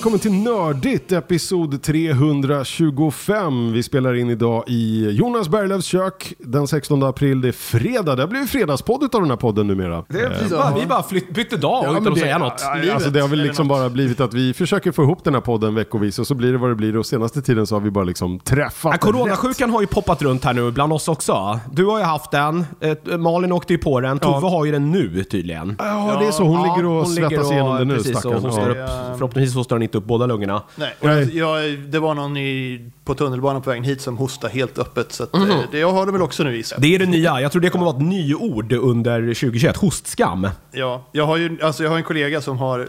välkommen till Nördigt, episod 325. Vi spelar in idag i Jonas Berglövs kök den 16 april. Det är fredag. Det har blivit fredagspodd av den här podden numera. Det är precis vi bara flytt, bytte dag Ja, utan men att det, säga något. ja, alltså det har väl liksom bara blivit att vi försöker få ihop den här podden veckovis och så blir det vad det blir och senaste tiden så har vi bara liksom träffat Ja, rätt. coronasjukan har ju poppat runt här nu bland oss också. Du har ju haft den, Malin åkte ju på den, Tove har ju den nu tydligen. Ja, det är så. Hon Ja, ligger och hon svettas ligger och- igenom det nu, precis, och stackarn. upp, Förhoppningsvis hostar hon inte upp båda lungorna. Nej, Nej. jag, det var någon i, på tunnelbanan på vägen hit som hostade helt öppet. Så att, eh, det, jag har det väl också nu gissar jag. Det är det nya. Jag tror det kommer vara ett nyord under 2021. Hostskam. Ja, jag har ju alltså, jag har en kollega som har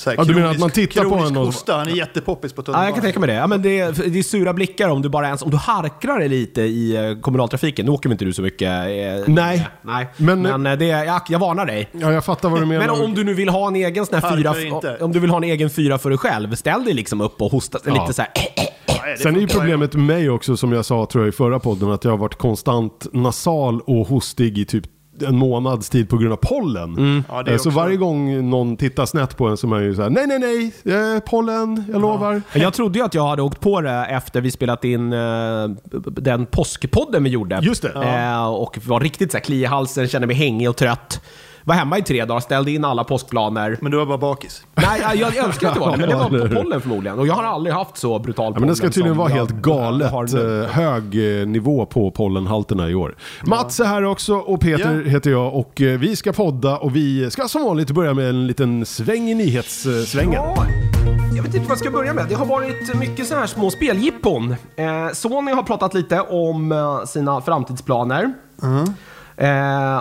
så här, Ja, du menar att man tittar på och- hosta. Han är jättepoppis på Ja, tunnelbanan. jag kan tänka mig det. Ja, men det, är, det är sura blickar om du bara ens om du harklar dig lite i eh, kommunaltrafiken. Nu åker väl inte du så mycket. eh, Nej. Nej. Men- Men, eh, det, är- jag, jag varnar dig. Ja, jag fattar vad du menar. Men om du nu vill ha en egen sån här fyra, inte. om du vill ha en egen fyra för dig själv, ställ dig liksom upp och hosta Ja. lite så här. Nej, det Sen är ju problemet med mig också, som jag sa tror jag i förra podden, att jag har varit konstant nasal och hostig i typ en månads tid på grund av pollen. Ja, det är Eh, så också- varje gång någon tittar snett på en så är man ju såhär, nej nej nej, eh, pollen, jag lovar. Jag trodde ju att jag hade åkt på det efter vi spelat in eh, den påskpodden vi gjorde. Just det. Eh, och var riktigt så här kli i halsen, kände mig hängig och trött. Var hemma i tre dagar, ställde in alla påskplaner. Men du var bara bakis. Nej, jag, jag önskar att det var det, men det var på pollen förmodligen. Och jag har aldrig haft så brutal Ja, pollen men det ska tydligen vara helt galet har eh, hög eh, nivå på pollenhalterna i år. Mats är här också och Peter Ja. heter jag och eh, vi ska podda och vi ska som vanligt börja med en liten sväng i nyhetssvängen. Ja, jag vet inte vad jag ska börja med. Det har varit mycket så här små speljippon. Eh, Sony har pratat lite om sina framtidsplaner. Eh,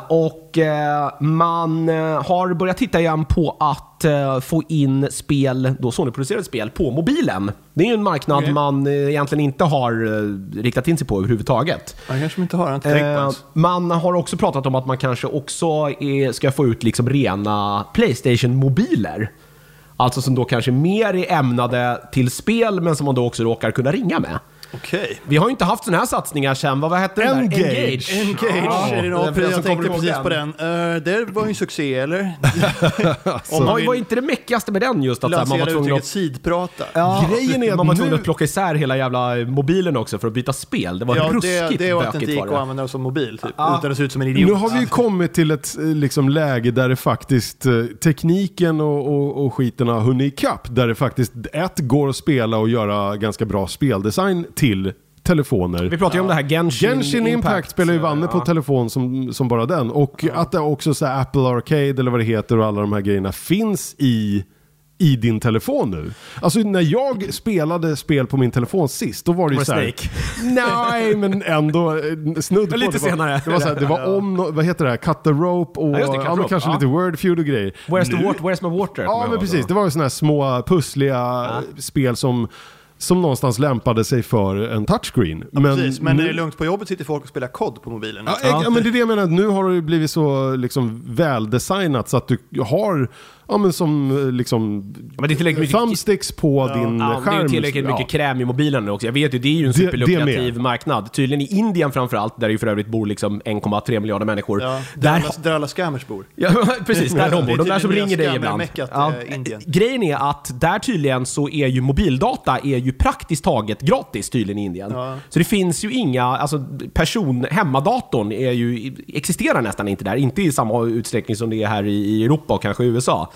och eh, man eh, har börjat titta igen på att eh, få in spel, då Sony-producerade spel, på mobilen. Det är ju en marknad Okej. man eh, egentligen inte har eh, riktat in sig på överhuvudtaget. Jag kanske inte har, inte Eh, man har också pratat om att man kanske också är, ska få ut liksom rena Playstation-mobiler. Alltså som då kanske mer är ämnade till spel, men som man då också råkar kunna ringa med. Okej. Vi har ju inte haft sådana här satsningar sen, vad, vad hette den där? Engage. Engage, Ja, är det den- någon, för den jag tänkte precis den. på den. Uh, det var ju en succé, eller? Om man vill- var inte det mäckigaste med den just att här, man var tvungen att... sidprata. Ja, Grejen är att man var nu- tvungen att plocka isär hela jävla mobilen också för att byta spel. Det var Ja, det, ruskigt det var att det gick att det. använda som mobil, typ. Utan att se ut som en idiot. Nu har vi ju kommit till ett eh, liksom, läge där det faktiskt, eh, tekniken och, och, och skiten har hunnit ikapp. Där det faktiskt, ett, går att spela och göra ganska bra speldesign till telefoner. Vi pratar ju om det här Genshin, Genshin Impact, spelar ju Vanne på Ja. telefon som, som bara den. Och att det också så Apple Arcade eller vad det heter och alla de här grejerna finns i i din telefon nu. Alltså när jag spelade spel på min telefon sist, då var det ju Var det så här, Snake? Nej, men ändå eh, snudd på. Lite det var, senare. Det var, så här, det var om, vad heter det här, cut the rope och Ja, det, cut ja, rope, kanske ja. lite word feud och grejer. Where's, the Nu- water, where's my water? Ja, men precis. då. Det var ju sådana här små pussliga spel som, som någonstans lämpade sig för en touchscreen. Men, Precis, men nu- det är lugnt på jobbet sitter folk och spelar kod på mobilen. Ja, ja. men det är det jag menar. Nu har det blivit så liksom, väldesignat så att du har, ja men som eh, liksom, men det är tillräckligt mycket- thumbsticks på din Ja, det är skärm. ju tillräckligt Ja. mycket kräm i mobilen nu också. Jag vet ju, det är ju en Det- det superlukrativ marknad. Tydligen i Indien framförallt, där det ju för övrigt bor liksom 1,3 miljarder människor. Ja, där, där, alla, där alla scammers bor. ja, precis, där de bor. De där som Det är ringer dig ibland. scammer-meckat, eh, Indien. Grejen är att där tydligen så är ju mobildata är ju praktiskt taget gratis tydligen i Indien. Ja. Så det finns ju inga, alltså person, hemmadatorn är ju, existerar nästan inte där. Inte i samma utsträckning som det är här i, i Europa och kanske i USA.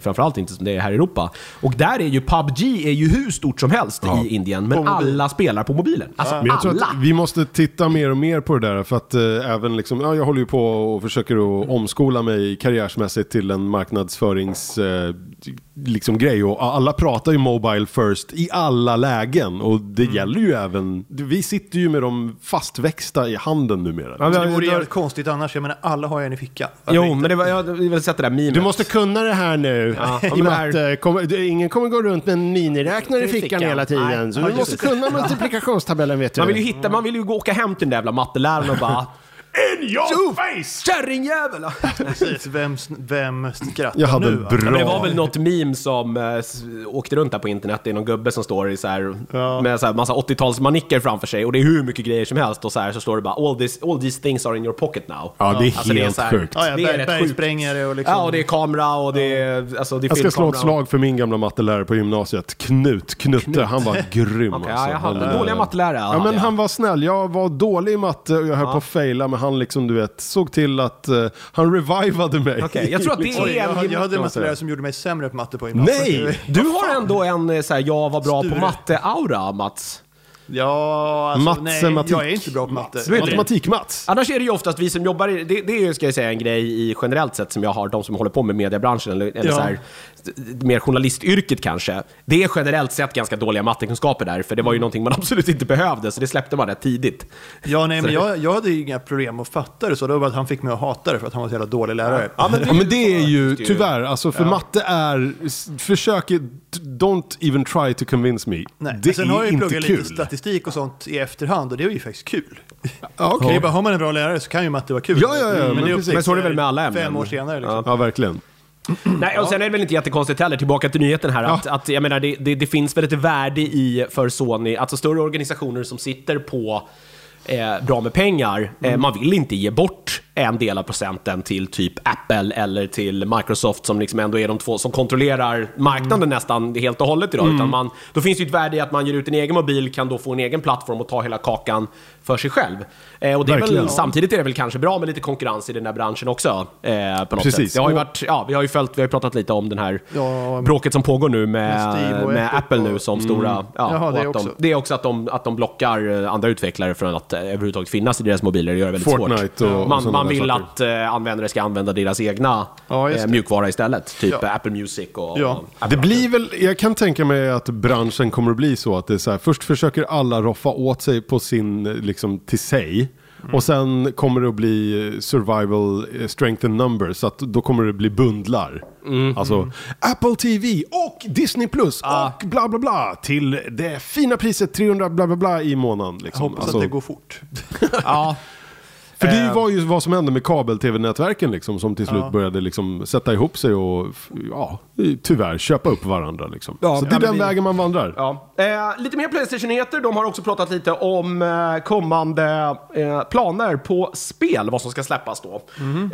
Framförallt inte som det är här i Europa. Och där är ju PubG är ju hur stort som helst i Indien, men alla spelar på mobilen. Alltså Men jag tror alla! att vi måste titta mer och mer på det där för att eh, även liksom, ja, jag håller ju på och försöker att omskola mig karriärsmässigt till en marknadsförings eh, liksom grej och alla pratar ju mobile first i alla lägen och det Mm. gäller ju även, vi sitter ju med dem fastväxta i handen numera. Ja, det vore jävligt konstigt annars. Jag menar, alla har ju en i fickan. Jo, inte? men det var, jag har sett det där memet. Du måste kunna det här nu. Ja, I och med att, det- ingen kommer gå runt med en miniräknare i fickan, hela tiden. Nej. Så du måste kunna multiplikationstabellen vet du. Man vill ju hitta, man vill ju gå åka hem till den där jävla matteläraren och bara In your face! Kärringjävel! Precis, vem, vem skrattar Jag hade nu? bra- Ja, men det var väl något meme som eh, s- åkte runt där på internet. Det är någon gubbe som står i så här, Ja. med så här massa 80-talsmanicker framför sig och det är hur mycket grejer som helst och så här så står det bara all, this, all these things are in your pocket now. Ja, det är Alltså, helt så här- sjukt. Ja, ja, Det är berg, rätt bergsprängare och liksom... Ja, och det är kamera och det är, alltså, det är Jag ska slå ett filmkamera. slag för min gamla mattelärare på gymnasiet. Knut, Knutte, han var grym Okej, alltså. ja, jag hade han, dåliga mattelärare. Ja hade men jag. han var snäll, jag var dålig i matte och jag höll på att faila men han liksom du vet såg till att eh, han revivade mig. Okej, jag tror att det Liksom. är jag, en hade- jag hade en man säga. mattelärare som gjorde mig sämre på matte på gymnasiet. Nej! Du har ändå en eh, så här, jag var bra på Sture. matte-aura, Mats. Ja, alltså, nej, Matematik. jag är inte bra på matte. Matematik-Mats. Annars är det ju oftast vi som jobbar i, det, det är ju ska jag säga en grej i generellt sett som jag har, de som håller på med mediebranschen eller, eller Ja. så här, mer journalistyrket kanske. Det är generellt sett ganska dåliga mattekunskaper där, för det var ju någonting man absolut inte behövde, så det släppte man rätt tidigt. Ja, nej, men jag, jag hade ju inga problem att fatta det så. Det var att han fick mig att hata det för att han var så jävla dålig lärare. Ja, men Ja men det är ju tyvärr, alltså för matte är, försök, don't even try to convince me. Nej. Det men sen har jag är ju inte pluggat kul. lite statistik och sånt i efterhand och det är ju faktiskt kul. Ja, okej. Det är bara, har man en bra lärare så kan ju matte vara kul. Ja, ja, ja, men det är precis. upp- Men så är det väl med alla ämnen. Fem år senare liksom. Ja verkligen. Nej, och sen är det väl inte jättekonstigt heller, tillbaka till nyheten här, att, att jag menar, det, det, det finns väl ett värde i för Sony, alltså större organisationer som sitter på eh, bra med pengar, eh, man vill inte ge bort en del av procenten till typ Apple eller till Microsoft som liksom ändå är de två som kontrollerar marknaden nästan helt och hållet idag. Utan man, då finns det ju ett värde i att man ger ut en egen mobil, kan då få en egen plattform och ta hela kakan för sig själv. Eh, och det är väl, samtidigt är det väl kanske bra med lite konkurrens i den här branschen också. Eh, på något Precis. sätt. Det har ju Och- varit, ja, vi har ju följt, vi har pratat lite om den här Ja, bråket som pågår nu med, med och med Apple nu och- som stora... Ja, Jaha, och det att också. De, det är också att de, att de blockar eh, andra utvecklare från att eh, överhuvudtaget finnas i deras mobiler. Det gör det väldigt Fortnite svårt. och- och man sådana man vill saker. att eh, användare ska använda deras egna Ja, eh, mjukvara istället. Typ Ja. Apple Music och... Ja. och Apple Det blir väl, jag kan tänka mig att branschen kommer att bli så att det är så här, först försöker alla roffa åt sig på sin, liksom till sig. Mm. Och sen kommer det att bli eh, survival strength in numbers, så att då kommer det bli bundlar. Mm. Alltså Apple TV och Disney Plus Ah. och bla bla bla till det fina priset 300 bla bla bla i månaden. Jag Liksom. hoppas Alltså, att det går fort. Ja, För det Eh. var ju vad som hände med kabel-tv-nätverken liksom, som till slut Ja. började liksom sätta ihop sig och ja, tyvärr köpa upp varandra. Liksom. Ja, så det ja, är den vi- vägen man vandrar. Ja. Eh, lite mer Playstation-nyheter. De har också pratat lite om eh, kommande eh, planer på spel, vad som ska släppas då.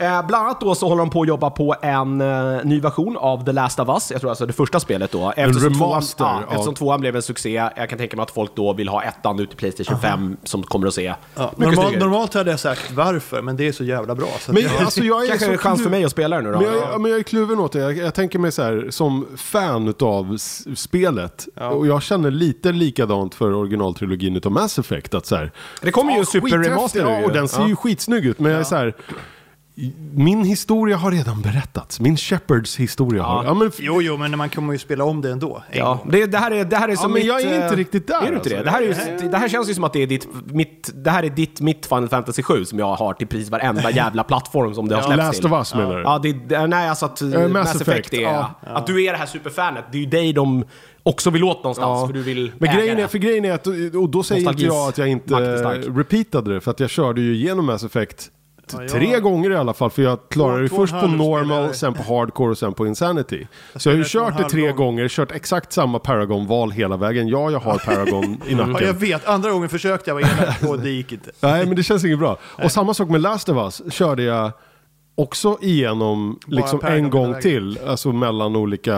Eh, bland annat då så håller de på att jobba på en eh, ny version av The Last of Us. Jag tror alltså det första spelet då. Eftersom remaster Tvåan, ja, av- eftersom tvåan blev en succé. Jag kan tänka mig att folk då vill ha ettan ut i Playstation 5 som kommer att se Ja, normal, normalt hade jag sagt varför, men det är så jävla bra. Så Men jag, alltså jag är Kanske så en chans för mig att spela det nu då. Men jag, är- men jag är kluven åt det. Jag, jag tänker mig så här, som fan av spelet. Och jag känner lite likadant för originaltrilogin utav Mass Effect. Att så här, Det kommer ju en ja, super-remaster Ja, och den ser Ja. ju skitsnygg ut. Men jag är så här, min historia har redan berättats. Min Shepherds historia har... Ja, men, jo, jo, men man kommer ju spela om det ändå. Ja, det, det, här är, det här är som men mitt, jag är inte eh, riktigt där, Är du inte alltså. det? Det här, är ju, det här känns ju som att det är ditt, mitt, det här är ditt, mitt Final Fantasy 7 som jag har till precis varenda jävla plattform som det har släppts Last till. of Us menar du? Ja, det, det, nej, alltså att eh, Mass, Mass Effect, är... ja. Att du är det här superfanet, det är ju dig de också vill åt någonstans, Ja. för du vill Men grejen är, för grejen är att, och då säger inte jag att jag inte eh, repeatade det, för att jag körde ju igenom Mass Effect Ja, jag- tre gånger i alla fall, för jag klarade det först på normal, sen på hardcore och sen på insanity. Så jag har ju kört det tre gång. gånger, kört exakt samma Paragon-val hela vägen. Ja, jag har Paragon i Ja, jag nacken. vet. Andra gången försökte jag vara elak och det gick inte. Nej, men det känns inget bra. Och samma sak med Last of Us, körde jag också igenom liksom en gång vägen. till, alltså mellan olika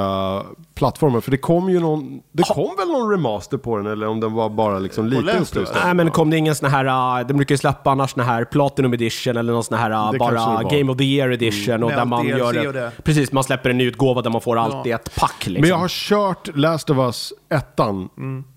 plattformar. För det kom ju någon, det kom väl någon remaster på den, eller om den var bara liksom lite Last of upplöst. Us. Nej men kom det ingen sån här, uh, de brukar ju släppa annars sån här Platinum edition eller någon sån här uh, Det bara. Game of the Year edition och Med där allt man DLC gör och det. Precis, man släpper en ny utgåva där man får allt Ja. i ett pack liksom. Men jag har kört Last of Us ettan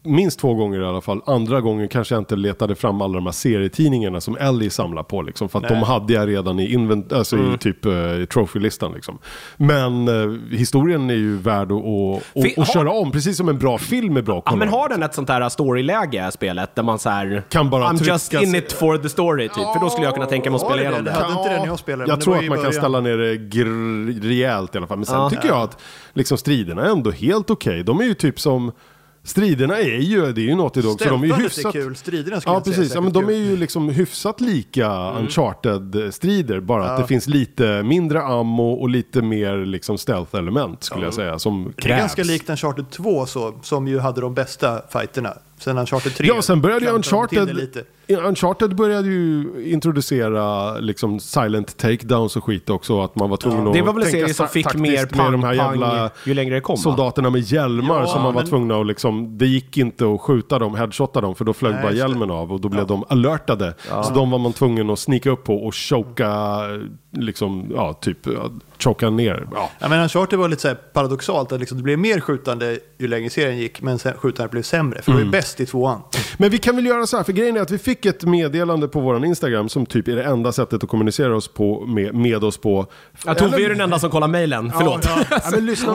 minst två gånger i alla fall. Andra gången kanske jag inte letade fram alla de här serietidningarna som Ellie samlar på. Liksom, för att de hade jag redan i, invent- alltså i typ uh, trophy-listan. Liksom. Men eh, historien är ju värd att, att, att har- köra om, precis som en bra film är bra Ja, men har den ett sånt här storyläge, spelet, där man så här... Kan bara I'm just sig- in it for the story, typ. För då skulle jag kunna tänka mig att Ja, spela igenom det det. hade inte den jag spelade, Jag tror att man kan början. ställa ner det gr- rejält i alla fall. Men sen Ja. tycker jag att liksom, striderna är ändå helt okej. De är ju typ som Striderna är ju, det är ju något idag, så de är ju hyfsat... kul, striderna skulle Ja jag säga precis, ja, men säkert de är ju liksom hyfsat lika Uncharted-strider, bara att Ja. det finns lite mindre ammo och lite mer liksom stealth-element skulle jag säga, som Det krävs. är ganska likt Uncharted 2 så, som ju hade de bästa fighterna. Sen Uncharted 3. Ja, sen började ju Uncharted. Ja, Uncharted började ju introducera liksom silent takedowns och skit också, att man var tvungen att Det var väl en serie som fick mer med pang, de här jävla pang ju längre det kom. soldaterna med hjälmar Ja, som man var men- tvungna att liksom, det gick inte att skjuta dem, headshotta dem, för då flög Nej, bara hjälmen av och då blev de alertade. Så de var man tvungen att snika upp på och choka, liksom, ja, typ, ja, choka ner. Ja. Ja, men Uncharted var lite så här paradoxalt, att liksom det blev mer skjutande ju längre serien gick, men sen skjutandet blev sämre. För det Mm. var ju bäst i tvåan. Men vi kan väl göra så här, för grejen är att vi fick ett meddelande på våran Instagram som typ är det enda sättet att kommunicera oss på, med, med oss på. Jag Tove Eller- är den enda som kollar mejlen, förlåt. Ja, Ja, men lyssna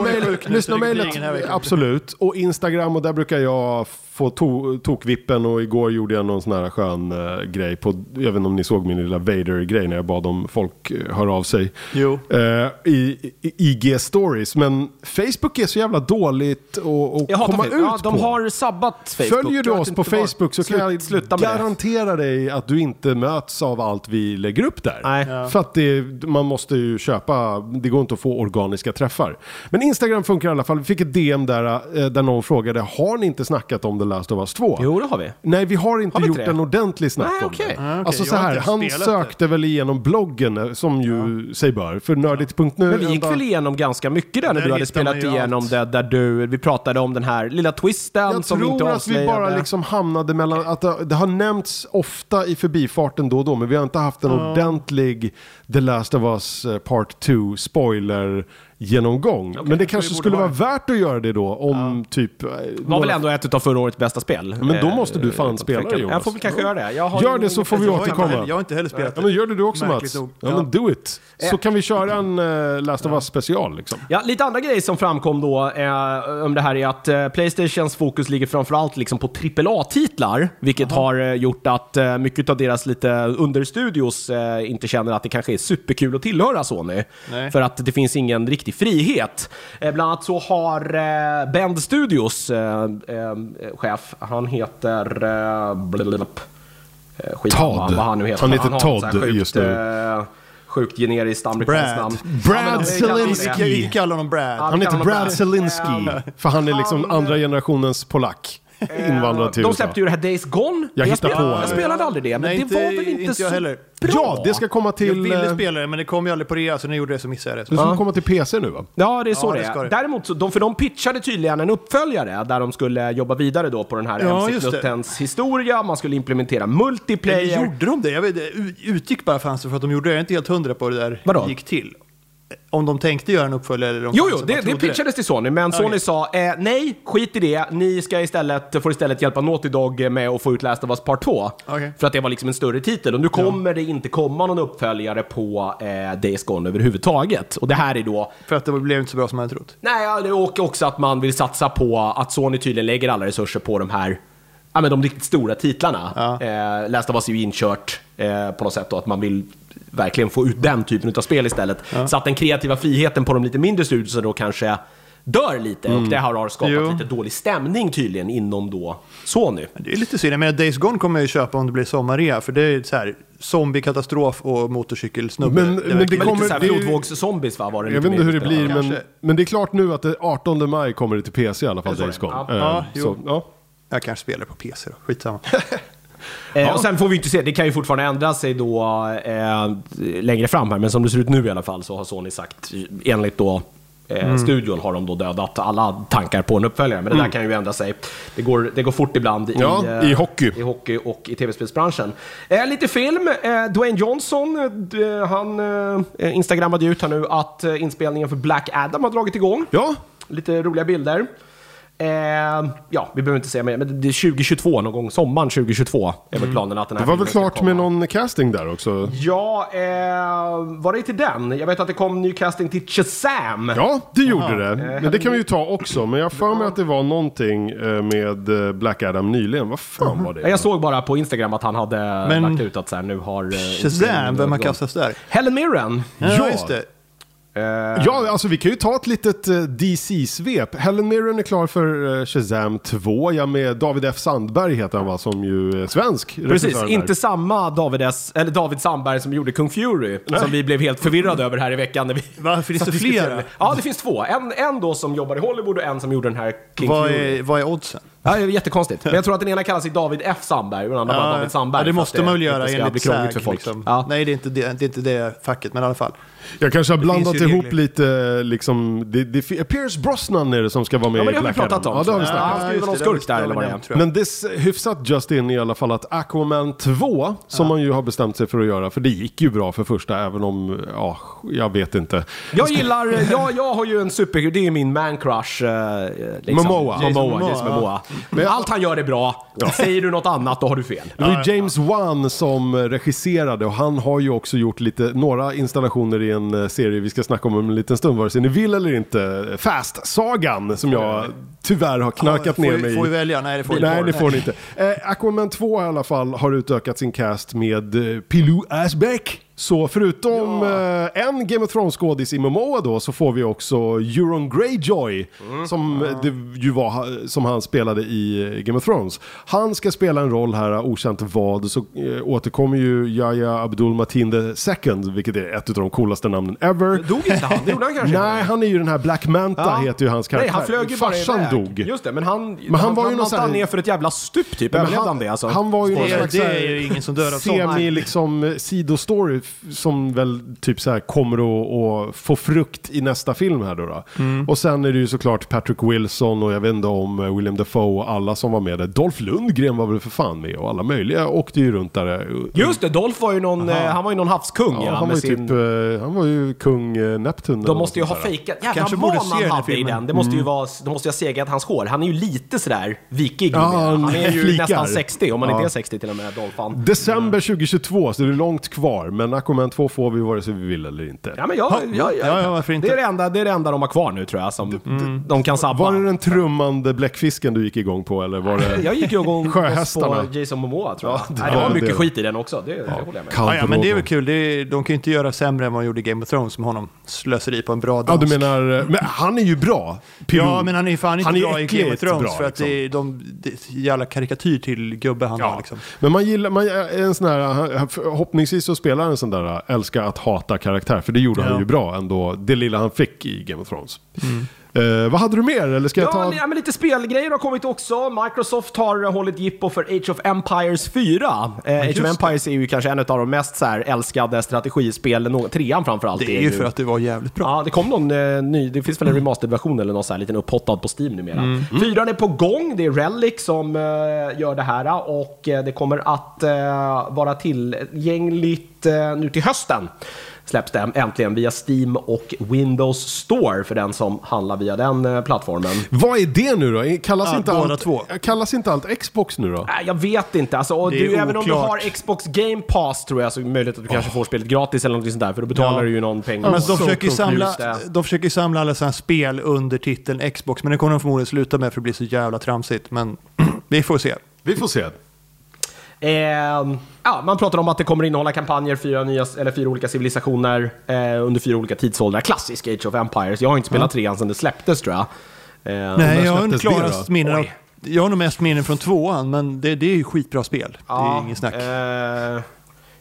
det mejlet, absolut. Och Instagram, och där brukar jag få to tokvippen och igår gjorde jag någon sån här skön eh, grej på, jag vet inte om ni såg min lilla Vader-grej när jag bad om folk uh, hör av sig. Jo. Eh, i, i IG-stories, men Facebook är så jävla dåligt att, komma ut Ja, de på. har sabbat Facebook. Följer du oss på Facebook så kan jag sluta med det. garantera dig att du inte möts av allt vi lägger upp där. Nej. För att det, man måste ju köpa, det går inte att få organiska träffar. Men Instagram funkar i alla fall. Vi fick ett DM där, eh, där någon frågade, har ni inte snackat om The Last of Us 2? Jo, det har vi. Nej, vi har inte Har vi gjort det? en ordentlig snack Nej, om okej. det. Ah, okej. Alltså Jag så här, han sökte väl igenom bloggen eh, som ju sig bör. För nördigt.nu. Men vi gick väl igenom ganska mycket där när du hade spelat igenom allt. det, där du, vi pratade om den här lilla twisten Jag som vi inte tror att vi avslöjade. bara liksom hamnade mellan, att det, det har nämnts ofta i förbifarten då och då, men vi har inte haft en ordentlig The Last of Us eh, Part 2 spoiler genomgång. men det kanske skulle vara värt att göra det då om typ... eh, Det var väl några- ändå ett av förra årets bästa spel. men då Eh, måste du fan utan spela det. Jonas. Jag får väl kanske göra det. Jag har Gör det så får vi. Jag återkomma. inte, jag har inte heller spelat Ja men gör det du också Märkligt Mats. Ja, Ja. men do it. Så kan vi köra en eh, Last of Us special liksom. Ja, lite andra grejer som framkom då eh, om det här är att eh, Playstations fokus ligger framförallt liksom på AAA-titlar, vilket har eh, gjort att eh, mycket av deras lite understudios eh, inte känner att det kanske är superkul att tillhöra Sony. Nej. För att det finns ingen riktig frihet. Eh, bland annat så har eh, Bend Studios eh, eh, chef, han heter... Eh, blablabla, eh, skitsamma, Todd. Vad han nu heter. Han heter har Todd sjukt, just nu. eh, Sjukt generiskt amerikanskt Brad. namn. Brad de- Vi kallar honom Brad. Han heter Brad Zelensky. För han är liksom Han, andra generationens polack. Invandrad till De släppte ju det här Days Gone. Jag hittar spelade, på Jag spelade aldrig det, men Nej, det inte- var väl inte, inte så jag heller. bra? Ja, det ska komma till... Jag ville eh, spela det, men det kom ju aldrig på rea, så när jag gjorde det så missade jag Det det. ska komma till PC nu va? Ja, det är så Ja, det det är. det. Däremot, så, de, för de pitchade tydligen en uppföljare där de skulle jobba vidare då på den här Ja, MC just det. Knuttens historia, man skulle implementera multiplayer. gjorde de det? Jag vet, det utgick bara för att de gjorde det. Jag är inte helt hundra på hur det där Vadå? gick till. Om de tänkte göra en uppföljare eller om Jo, jo, det, det pitchades till Sony, men Sony sa eh, nej, skit i det. Ni ska istället, får istället hjälpa Naughty Dog med att få ut Last of Us Part 2. Okej. För att det var liksom en större titel. Och nu kommer det inte komma någon uppföljare på eh, Days Gone överhuvudtaget. Och det här är då För att det blev inte så bra som man hade trott. Nej, ja, och också att man vill satsa på att Sony tydligen lägger alla resurser på de här Ja, men de riktigt stora titlarna. Ja. Eh, Last of Us är ju inkört eh, på något sätt och att man vill verkligen få ut den typen av spel istället. Så att den kreativa friheten på de lite mindre studioserna då kanske dör lite och det här har skapat Jo. lite dålig stämning tydligen inom då Sony. Men Det är lite synd. Jag menar, Days Gone kommer jag ju köpa om det blir sommarrea. För det är så här, zombiekatastrof och motorcykelsnubbe. Men- är men det kommer- lite såhär det är ju- flodvågszombies va? Var det Jag vet inte hur det blir, men, kanske. men det är klart nu att det 18 maj kommer det till PC i alla fall, så Days det? Gone. Ja. Eh, Ja, så, jo. ja. Jag kanske spelar på PC då. Skitsamma. Eh, och sen får vi inte se, det kan ju fortfarande ändra sig då eh, längre fram här, men som det ser ut nu i alla fall så har Sony sagt, enligt då eh, studion har de då dödat alla tankar på en uppföljare. Men det där kan ju ändra sig. Det går, det går fort ibland i, Ja, eh, i hockey. i hockey och i tv-spelsbranschen. Eh, lite film. Eh, Dwayne Johnson, eh, han eh, instagrammade ut här nu att eh, inspelningen för Black Adam har dragit igång. ja, Lite roliga bilder. Eh, ja, vi behöver inte säga mer, men det är 2022 någon gång, sommaren 2022 är väl planen att den här det var väl klart med någon casting där också. Ja, eh, var det till den? Jag vet att det kom ny casting till Shazam. Ja, det gjorde det. Men det kan vi ju ta också. Men jag för mig att det var någonting eh, med eh, Black Adam nyligen. Vad fan var det? Jag såg bara på Instagram att han hade Men- lagt ut att så här, nu har... eh, Shazam, vem har kastats där? Helen Mirren. Ja, Ja. just det. Eh, Ja, alltså vi kan ju ta ett litet eh, DC-svep. Helen Mirren är klar för eh, Shazam 2. Ja, med David F. Sandberg heter han va, som ju är svensk Precis, där. inte samma David, S, eller David Sandberg som gjorde Kung Fury, som vi blev helt förvirrade över här i veckan. När vi Va, finns det flera? Ja, det finns två. En, en då som jobbar i Hollywood och en som gjorde den här King Vad Fury. är, vad är oddsen? Ja, det är jättekonstigt. Men jag tror att den ena kallar sig David F. Sandberg och den andra bara David Sandberg. ja, det måste man väl göra enligt för folk. Liksom. Ja. Nej, det är, inte det, det är inte det facket, men i alla fall. Jag kanske har blandat ihop regler. lite, liksom, det, det, Pierce Brosnan är det som ska vara med Ja, men i det har vi Black pratat Adam. om. Ja, det har vi Ja, snackat han ska ju vara någon skurk där, eller vad det är. Men det är hyfsat just in i alla fall att Aquaman 2, som man ju har bestämt sig för att göra, för det gick ju bra för första, även om, ja, jag vet inte. Jag gillar, jag, jag har ju en super, det är min man crush. Eh, liksom. Momoa. Momoa, Momoa. Men allt han gör är bra. Säger du något annat, då har du fel. Det var ju James Wan som regisserade och han har ju också gjort lite, några installationer i en eh, serie vi ska snacka om om en liten stund, vare sig ni vill eller inte. Fast-sagan, som jag tyvärr har knarkat får, ner mig Får vi i. välja? Nej, det får vi Nej, det får ni inte. Eh, Aquaman 2 i alla fall har utökat sin cast med eh, Pilou Asbeck. Så förutom eh, en Game of Thrones-skådis i Momoa då så får vi också Euron Greyjoy som eh, det ju var som han spelade i eh, Game of Thrones. Han ska spela en roll här, okänt vad, så eh, återkommer ju Yahya Abdul Mateen II, vilket är ett av de coolaste namnen ever. Dog inte han? Det gjorde han kanske Nej, han är ju den här Black Manta Ja. heter ju hans karaktär. Nej, han flög ju bara Farsan iväg. dog. Just det, men han, Men han var ju någon han sån här- ner för ett jävla stup typ. Men Överlevde han- han det alltså? han var ju någon Det, slags det är ju ingen som dör av semi liksom sidostory som väl typ så här kommer att, att få frukt i nästa film här då. då. Mm. Och sen är det ju såklart Patrick Wilson och jag vet inte om eh, William Dafoe och alla som var med där. Dolph Lundgren var väl för fan med och alla möjliga åkte ju runt där. eh, Just det, Dolph var ju någon, eh, han var ju någon havskung Ja, ja, han, var ju sin... typ, han var ju kung Neptun. eller De måste ju ha fejkat, jävla Kanske borde man se han hade i filmen. den. Det måste ju vara, de måste ju ha segat hans hår. Han är ju lite sådär vikig Ja, han Han är ju flikar. nästan 60, om man Ja. inte är 60 till och med, Dolph han. December 2022, så det är långt kvar. Men Aquaman 2 får vi vare sig vi vill eller inte. Ja, men jag, jag, jag, Ja, ja, varför inte? Det, är det, enda, det är det enda de har kvar nu tror jag, som de kan sabba. Var det den trummande bläckfisken du gick igång på eller var det... Jag gick igång på Jason Momoa tror jag. Ja, det Nej, det var mycket det. skit i den också, det, det håller jag med. Ja, ja, men det är väl kul. Det är, de kan ju inte göra sämre än vad de gjorde i Game of Thrones med honom. Slöseri på en bra Ja, dansk. du menar... eh, Men han är ju bra. Pilou. Ja, men han är fan inte Han är bra i Game of Thrones bra, för att liksom. det är de, det är jävla karikatyr till gubbe han har Ja, liksom. men man gillar, man är en sån här, förhoppningsvis så spelar han en sån där älska att hata karaktär, för det gjorde han Ja. ju bra ändå, det lilla han fick i Game of Thrones. Eh, vad hade du mer, eller ska jag Ja, ta... ja, men lite spelgrejer har kommit också. Microsoft har eh, hållit jippo för Age of Empires 4. Eh, Age of Empires är ju kanske en av de mest så här, älskade strategispel, nå- trean framförallt. Det är ju för att det var jävligt bra. Ja, det kom någon eh, ny, det finns väl en remastered-version eller någon så här liten upphottad på Steam numera. Fyran är på gång, det är Relic som eh, gör det här och eh, det kommer att eh, vara tillgängligt eh, nu till hösten. Släpps det äntligen via Steam och Windows Store för den som handlar via den eh, plattformen. Vad är det nu då? Kallas, Ja, inte, båda allt, två. kallas inte allt Xbox nu då? Nej, jag vet inte. Alltså, du, även om du oklart. har Xbox Game Pass tror jag så är det möjligt att du kanske får spelet gratis eller något sånt där. För då betalar Ja. du ju någon peng. Men de, försöker ju samla, de försöker ju samla alla sådana spel under titeln Xbox, men det kommer de förmodligen sluta med för det blir så jävla tramsigt. Men vi får se. Vi får se. Eh, ja, man pratar om att det kommer innehålla kampanjer, fyra, nya, eller fyra olika civilisationer eh, under fyra olika tidsåldrar. Klassisk Age of Empires. Jag har inte spelat trean sedan det släpptes tror jag. Eh, Nej, jag har det klarast då? minnen av, Oj. Jag har nog mest minnen från tvåan, men det, det är ju skitbra spel. det är inget snack. Eh,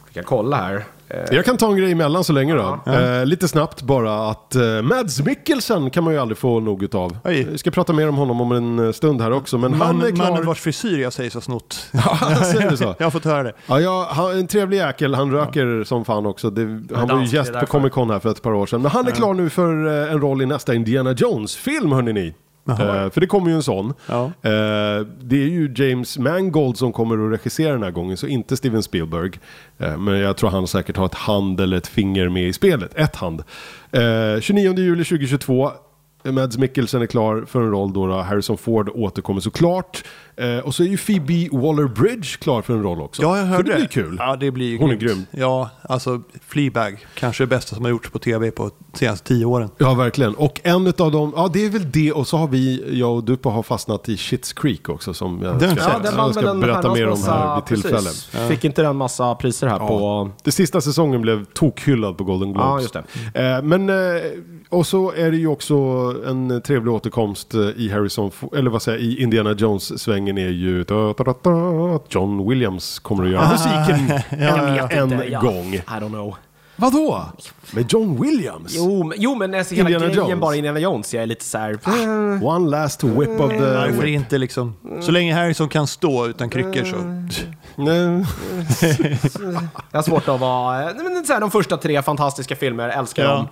vi kan kolla här. Eh, Jag kan ta en grej emellan så länge då. Eh, lite snabbt bara att eh, Mads Mikkelsen kan man ju aldrig få nog utav. Oj. Vi ska prata mer om honom om en eh, stund här också. Men han är Man, klar. mannen vars frisyr jag säger så snott. Ja, säger du så? jag har fått höra det. Ja, ja, han, en trevlig jäkel. Han röker som fan också. Det, han var ju gäst på. Comic Con här för ett par år sedan. Men han är klar nu för en roll i nästa Indiana Jones-film, hörni ni. Eh, för det kommer ju en sån. Ja. Eh, det är ju James Mangold som kommer att regissera den här gången, så inte Steven Spielberg. Eh, men jag tror han säkert har ett hand eller ett finger med i spelet. Ett hand. Eh, 29 juli 2022. Mads Mikkelsen är klar för en roll då, då. Harrison Ford återkommer såklart. Eh, och så är ju Phoebe Waller-Bridge klar för en roll också. Ja, jag hörde så det blir kul. Ja, det blir Hon är grymt. grym. Ja, alltså Fleabag, kanske det bästa som har gjorts på tv på de senaste tio åren. Ja, verkligen. Och en av dem, ja det är väl det. Och så har vi, jag och Dupa har fastnat i Shits Creek också som jag Den ska, Ja, jag den ska berätta mer om här vid tillfälle. precis. Fick inte den massa priser här på... Det sista säsongen blev tokhyllad på Golden Globes. Ja, just det. Eh, men, eh, och så är det ju också en trevlig återkomst eh, i Harrison, eller vad säger jag, i Indiana Jones-svängen är ju da, da, da, da, att John Williams kommer att göra musiken Jag en inte, ja. gång. I don't know. Vadå? Med John Williams? Jo, men, jo, men alltså, hela Indiana grejen Jones. bara Indiana Jones, jag är lite så här... eh, One last whip of the Varför whip. inte liksom? Så länge Harrison kan stå utan kryckor så. Nej. Jag har svårt att vara... eh, Men, så här, de första tre fantastiska filmer, älskar Ja. dem.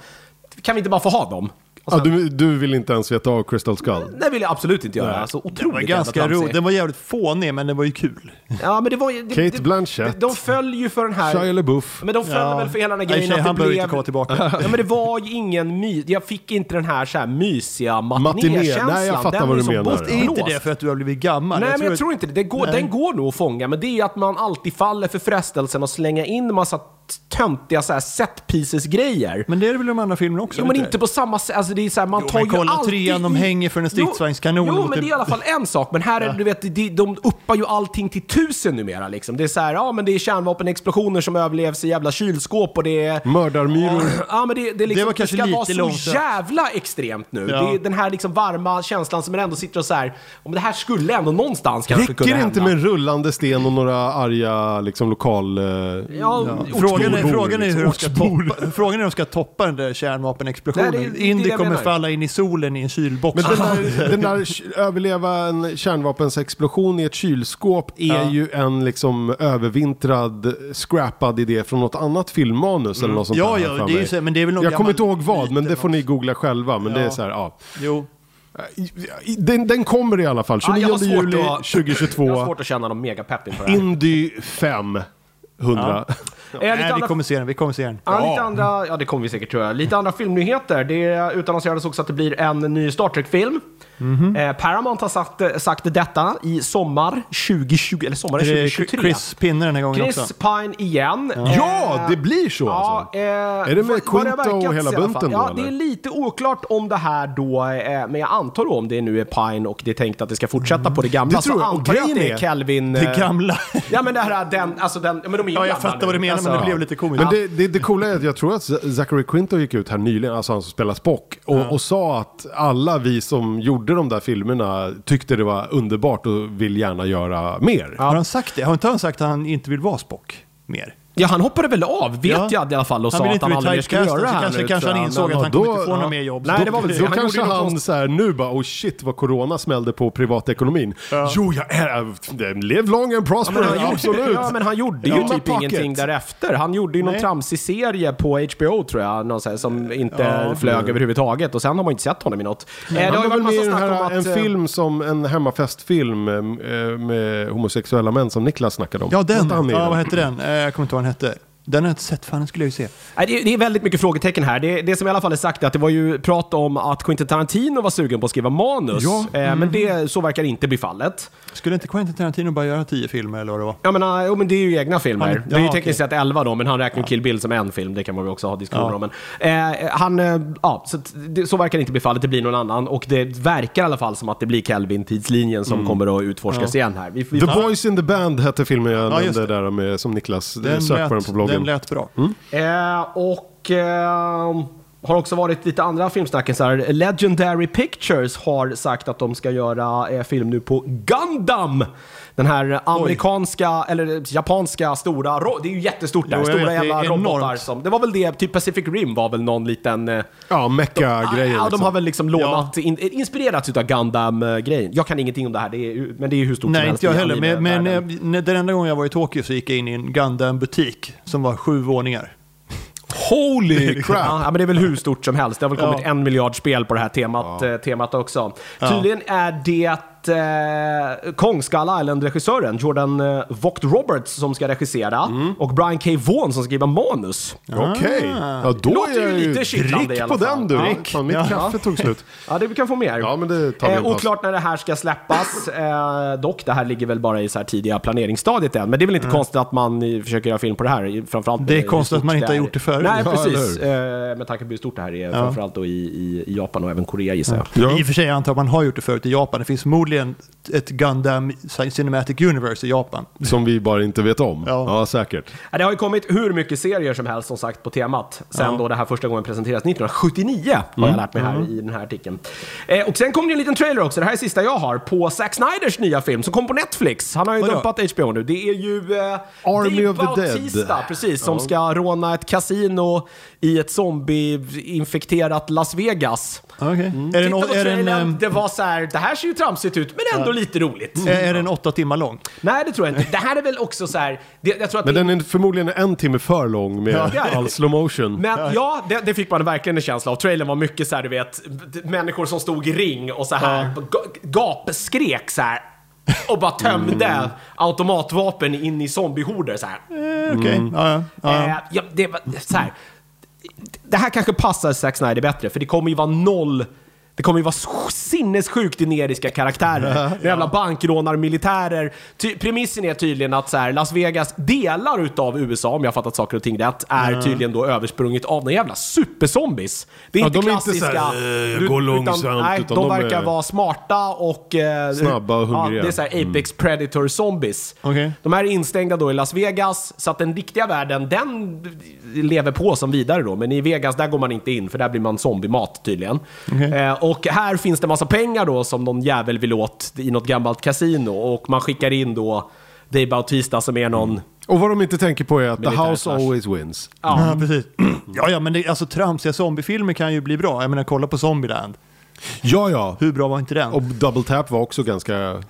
Kan vi inte bara få ha dem? Sen, du, du vill inte ens veta av Crystal Skull? Det vill jag absolut inte göra. Nej. Alltså, Den otroligt var jävla ganska tramsig. rolig. Den var jävligt fånig men den var ju kul. Ja, men det var ju... det- Kate det- Blanchett. De föll ju för den här... Shia LaBeouf? Men de föll Ja. väl för hela den här Nej, grejen det han behöver blev... inte komma tillbaka. Ja, men det var ju ingen my... Jag fick inte den här, så här mysiga Matiné. matinékänslan. Nej, jag fattar Den vad är du menar. bortblåst. Är inte det för att du har blivit gammal? Nej, men jag att- tror inte det. Det går, Nej. den går nog att fånga, men det är att man alltid faller för frestelsen att slänga in massa töntiga så här set pieces grejer. Men det är det väl de andra filmerna också? Jo, men inte på samma sätt. Alltså, det är så här, man Jo, tar men ju kolla alltid trean, de i- hänger för en stridsvagnskanon Jo, jo men en- det är i alla fall en sak. Men här är det, du vet, de, de uppar ju allting till tusen numera. Liksom. Det är så här, ja men det är kärnvapenexplosioner som överlevs i jävla kylskåp och det är... Mördarmyror? Ja, men det, det, är liksom, Det var kanske ska lite vara så långsökt. jävla extremt nu. Ja. Det är den här liksom varma känslan som man ändå sitter och så här, om det här skulle ändå någonstans kanske kunna Räcker det inte hända. med rullande sten och några arga liksom, lokal... eh, Ja, Frågan är, frågan, är hur de ska toppa, frågan är hur de ska toppa den där kärnvapenexplosionen. Nej, det Indy kommer menar. falla in i solen i en kylbox. Men den där, den där överleva en kärnvapensexplosion i ett kylskåp är Ja. ju en liksom övervintrad, scrappad idé från något annat filmmanus eller något sånt Ja, där. ja, det är så- men det är väl någon Jag kommer inte ihåg vad, men det får ni googla själva. Men det är Ja. så här, ja. Jo. Den, den kommer i alla fall, Ja, 29 jag har svårt juli att- Jag har 2022. svårt att känna någon megapepp inför det här. Indy 500. Eh, lite Nej, vi andra- kommer se den. Vi kommer se den. Ja, Ja. lite andra, ja det kommer vi säkert tror jag. Lite andra filmnyheter. Det utannonserades också att det blir en ny Star Trek-film. Mhm. Eh, Paramount har sagt, sagt detta i sommar 2020, eller sommaren Är det 2023. Chris Pinne den här gången Chris också? Pine igen. Ja, Eh, det blir så Ja, alltså? eh, Är det med Quinto och hela bunten då, Ja, eller? det är lite oklart om det här då, eh, men jag antar då om det nu är Pine och det är tänkt att det ska fortsätta på det gamla. Det tror så jag. Och antar jag att det är Kelvin... Det eh, gamla. Ja men det här, den, alltså den, ja, men de är ju Ja, jag fattar vad du nu. Menar, men det Alltså, blev lite komiskt. Men det, det, det coola är att jag tror att Zachary Quinto gick ut här nyligen, alltså han som spelar Spock, och, och sa att alla vi som gjorde de där filmerna tyckte det var underbart och vill gärna göra mer. Har han sagt det? Har inte han sagt att han inte vill vara Spock mer? Ja, han hoppade väl av, vet Ja. jag i alla fall, och Han sa att han aldrig mer skulle göra det här kanske, nu, kanske han insåg Men- att han då- kommer inte få ja. mer jobb. Nej, det var väl så. Då Han kanske något han så här, nu bara, oh shit vad corona smällde på privatekonomin. Jo, jag är, live long and prosper, Men han, absolut. ja, men han gjorde ju Ja. typ ingenting därefter. Han gjorde ju någon Nej. tramsig serie på HBO tror jag, någon här, som inte Ja. flög överhuvudtaget. Och sen har man inte sett honom i något. Eh, det har Han ju var väl varit med i massa den snack om här, att... en eh, film som, en hemmafestfilm eh, med homosexuella män som Niklas snackade om. Ja, den. Ja, vad hette den? Jag kommer inte ihåg vad den hette. Den har jag inte sett, fan den skulle jag ju se. Nej, det, det är väldigt mycket frågetecken här. Det, det som i alla fall är sagt är att det var ju prat om att Quentin Tarantino var sugen på att skriva manus. Ja. Eh, Men det, så verkar inte bli fallet. Skulle inte Quentin Tarantino bara göra tio filmer eller vad det var? Jag menar, jo, men det är ju egna filmer. Han- det är ju ja, tekniskt sett 11 då, men han räknar ju Kill Bill som en film. Det kan man väl också ha diskussioner Ja. om. Men, eh, han, eh, ja, så, det, så verkar det inte bli fallet. Det blir någon annan. Och det verkar i alla fall som att det blir Kelvin-tidslinjen som kommer att utforskas igen här. Vi, vi, The Boys in the Band hette filmen jag Ja, nämnde där med, som Niklas Den sök på den på bloggen. Den lät bra. Eh, och eh, har också varit lite andra filmsnackisar. Legendary Pictures har sagt att de ska göra eh, film nu på Gundam. Den här amerikanska, eller japanska stora, det är ju jättestort där. Jo, stora vet, jävla robotar. Som, det var väl det, typ Pacific Rim var väl någon liten... Eh, Ja, mecka-grejer. Ja, de liksom. har väl liksom lånat, in, inspirerats utav Gundam-grejen. Jag kan ingenting om det här, det är, men det är ju hur stort som Nej, helst inte jag heller. Men, men eh, den enda gången jag var i Tokyo så gick jag in i en Gundam-butik som var sju våningar. Holy crap! Ja, men det är väl hur stort som helst. Det har väl kommit Ja. en miljard spel på det här temat, eh, temat också. Tydligen är det eh, Kong Skull Island-regissören Jordan eh, Vogt Roberts som ska regissera Mm. och Brian K. Vaughan som ska skriva manus. Okej, ja, då Låter är ju jag lite kittlande i drick alla på fall. den du. Drick. Fan, mitt Ja. kaffe tog slut. Ja, det vi kan få mer. Ja, men det tar vi en eh, paus. Oklart när det här ska släppas. Eh, dock, det här ligger väl bara i så här tidiga planeringsstadiet än. Men det är väl inte konstigt att man eh, försöker göra film på det här. i- Framförallt Det är hur konstigt att stort man inte har är. gjort det förut. Nej, Ja, precis. Eh, med tanke på hur stort det här är. Framförallt då i, i, i Japan och även Korea gissar jag. Ja. I och för sig jag antar att man har gjort det förut i Japan. Det finns förmodligen ett Gundam Cinematic Universe i Japan. Som vi bara inte vet om. Ja. Ja, säkert. Ja, Det har ju kommit hur mycket serier som helst som sagt på temat. Sen då det här första gången presenterades 1979 har Mm. jag lärt mig här i den här artikeln. Eh, och sen kom det en liten trailer också, det här är sista jag har, på Zack Snyders nya film som kom på Netflix. Han har ju dumpat HBO nu. Det är ju eh, Army Dave of the Dead. Bautista, precis, som ska råna ett kasino i ett zombie-infekterat Las Vegas. Okej. Är det en, Titta på är det en, trailern, ehm, det var så här, det här ser ju tramsigt ut, men ändå lite roligt. är är den åtta timmar lång? Nej, det tror jag inte. Det här är väl också så här, det, jag tror att Men det, den är förmodligen en timme för lång med är det. all slow motion. Men ja, det, det fick man verkligen en känsla av. Trailern var mycket så här, du vet, människor som stod i ring och så här ga- gapskrek så här. Och bara tömde Mm. automatvapen in i zombiehorder så här. Eh, Okej, ja, ja, ja. Eh, ja, det, var- så här. Det här kanske passar Zack Snyder bättre, för det kommer ju vara noll det kommer ju vara sinnessjukt generiska karaktärer. Jävla bankrånarmilitärer. Ty, premissen är tydligen att så här, Las Vegas, delar utav USA, om jag har fattat saker och ting rätt, är tydligen då översprunget av några jävla superzombies. Det är Ja, inte de är inte klassiska... här, du- gå långsamt, nej, utan de, de verkar är- vara smarta och... eh, Snabba och hungriga. Mm. Ja, det är så här Apex Predator Zombies. Okej. De här är instängda då i Las Vegas, så att den riktiga världen, den lever på som vidare då. Men i Vegas, där går man inte in, för där blir man zombiemat tydligen. Eh, och här finns det massa pengar då som någon jävel vill åt i något gammalt kasino. Och man skickar in då Dave Bautista som är någon... Och vad de inte tänker på är att the house slash. always wins. Ja, precis. Ja, ja, men det, alltså tramsiga zombiefilmer kan ju bli bra. Jag menar, kolla på Zombieland. Ja, ja. Hur bra var inte den? Och Double Tap var också ganska Ja,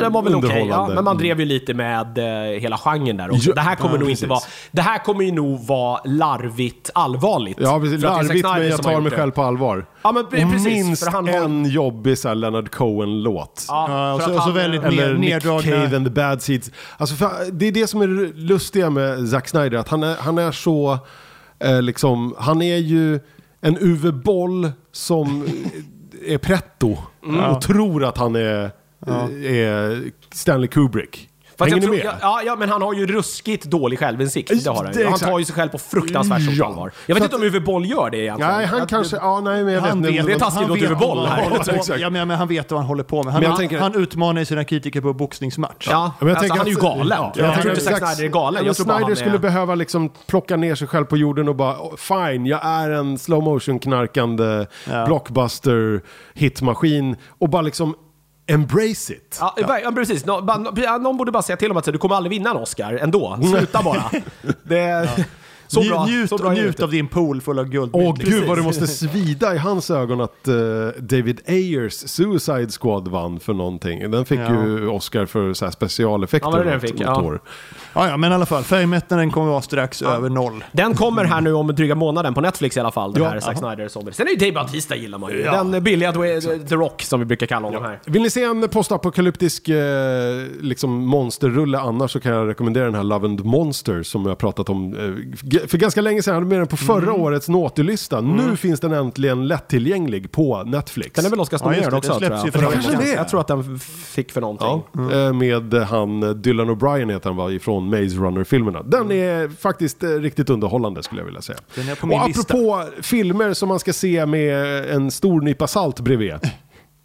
den var väl okej, ja, underhållande. men man drev ju lite med eh, hela genren där också. Ja, det här kommer ja, nog precis. inte vara... Det här kommer ju nog vara larvigt allvarligt. Ja, precis. Larvigt, men jag tar mig själv på allvar. Ja, men pre- Och precis, minst för han har- en jobbig så här, Leonard Cohen-låt. Ja, och så, och så han, väldigt eh, ner, Eller Nick. Cave and the Bad Seeds. Alltså, för, det är det som är lustiga med Zack Snyder, att han är, han är så, eh, liksom, han är ju en Uwe Boll som är pretto och tror att han är, är Stanley Kubrick. Fast Hänger jag ni tror, med? ja, ja, men han har ju ruskigt dålig självinsikt. Det har han ju. Han tar ju sig själv på fruktansvärt stort Ja. allvar. Jag vet Så inte om Uwe Boll gör det egentligen. Nej, han Jag- kanske, ja nej men jag Han vet vet, inte. Det är taskigt mot Uwe Boll här. håller på- Exakt. Ja, men, men han vet vad han håller på med. Han, Men jag han, tänker- han utmanar ju sina kritiker på boxningsmatch. Ja, Men jag alltså, tänker han är ju galen. Ja, jag tror inte Zack att Snyder är galen. Jag tror Snyder skulle behöva liksom plocka ner sig själv på jorden och bara "Oh, fine, jag är en slow motion knarkande blockbuster hitmaskin och bara liksom embrace it. Ja, ja. precis. Nå, bara, nå- någon borde bara säga till honom att du kommer aldrig vinna en Oscar ändå. Sluta bara. Det, så Nj- bra, njut så bra det njut av din pool full av guld. Åh gud vad det måste svida i hans ögon att eh, David Ayers Suicide Squad vann för någonting. Den fick Ja. ju Oscar för så här specialeffekter Ja, var det den fick? Ja. år. Ja, ja, men i alla fall. Färgmättnaden kommer vara strax över noll. Den kommer här nu om dryga månaden på Netflix i alla fall. Den Ja, här Zack. Snyder Zombie. Sen är ju Dave Bautista gillar man ju. Ja. Den billiga The Rock som vi brukar kalla honom här. Vill ni se en postapokalyptisk eh, liksom monsterrulle annars så kan jag rekommendera den här Love and Monster som jag har pratat om eh, för ganska länge sedan. Jag hade med den på förra Mm. årets Naughty-lista. Nu finns den äntligen lättillgänglig på Netflix. Den är väl Oscarsnominerad Ja, just det. också Den tror jag. ju För det. sedan. Jag tror att den fick för någonting. Ja, eh, med han eh, Dylan O'Brien heter han va, ifrån Maze Runner-filmerna. Den är faktiskt eh, riktigt underhållande skulle jag vilja säga. Den är på min och lista. apropå filmer som man ska se med en stor nypa salt bredvid.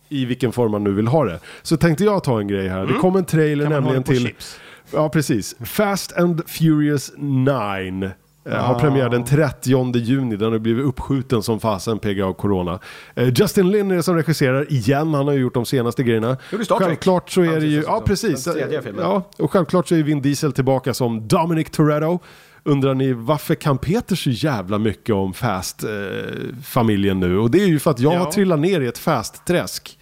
I vilken form man nu vill ha det. Så tänkte jag ta en grej här. Det kom en trailer nämligen till... chips? Ja, precis. Fast and Furious 9. Eh, Har premiär den 30 juni. Den har blivit uppskjuten som fasen PGA av Corona. Eh, Justin Lin är det som regisserar igen. Han har ju gjort de senaste grejerna. Gjorde Star Trek. Självklart så är det ju... Ja, precis. Ja, och självklart så är Vin Diesel tillbaka som Dominic Toretto. Undrar ni varför kan Peter så jävla mycket om Fast-familjen nu? Och det är ju för att jag Ja. har trillat ner i ett Fast-träsk.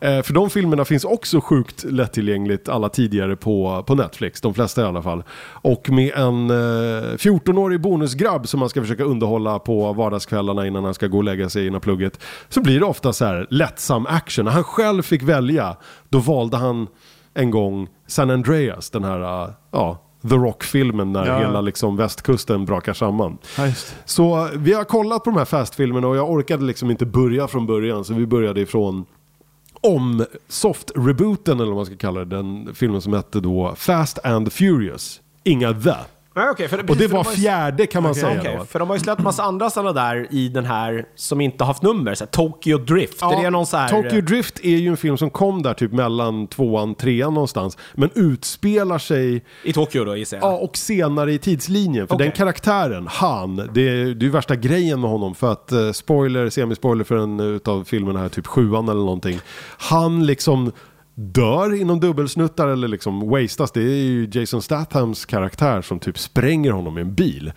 Eh, för de filmerna finns också sjukt lättillgängligt alla tidigare på, på Netflix, de flesta i alla fall. Och med en eh, 14-årig bonusgrabb som man ska försöka underhålla på vardagskvällarna innan han ska gå och lägga sig innan plugget. Så blir det ofta så här lättsam action. När han själv fick välja, då valde han en gång San Andreas, den här, eh, ja, The Rock-filmen när Ja. hela liksom västkusten brakar samman. Ja. Så vi har kollat på de här Fast-filmerna och jag orkade liksom inte börja från början så vi började ifrån om soft-rebooten eller vad man ska kalla det, den filmen som hette då Fast and Furious. Inga The. Nej, okej, för, Och precis, det var ju- fjärde kan man säga Okej, då. för de har ju släppt massa andra sådana där i den här som inte haft nummer. Så här, Tokyo Drift. är det någon så här... Tokyo Drift är ju en film som kom där typ mellan tvåan trean någonstans. Men utspelar sig I Tokyo då gissar jag. Ja, och senare i tidslinjen. För den karaktären, han, det är, det är ju värsta grejen med honom. För att, eh, spoiler, semispoiler för en utav filmerna här, typ sjuan eller någonting. Han liksom dör inom dubbelsnuttar eller liksom wastas. Det är ju Jason Stathams karaktär som typ spränger honom i en bil.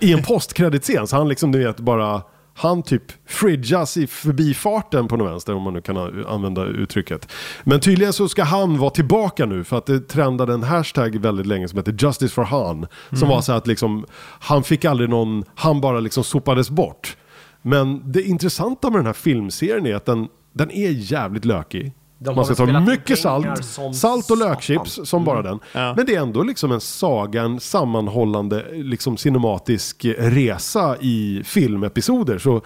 I en postkreditscen, så han liksom, du vet, bara... Han typ fridgas i förbifarten på något vänster om man nu kan använda uttrycket. Men tydligen så ska han vara tillbaka nu för att det trendade en hashtag väldigt länge som heter Justice for Han. Som var så att liksom, han fick aldrig någon, han bara liksom sopades bort. Men det intressanta med den här filmserien är att den, den är jävligt lökig. Man ska ta mycket salt, som salt och satan. lökchips som bara den. Ja. Men det är ändå liksom en saga, en sammanhållande liksom cinematisk resa i filmepisoder. Så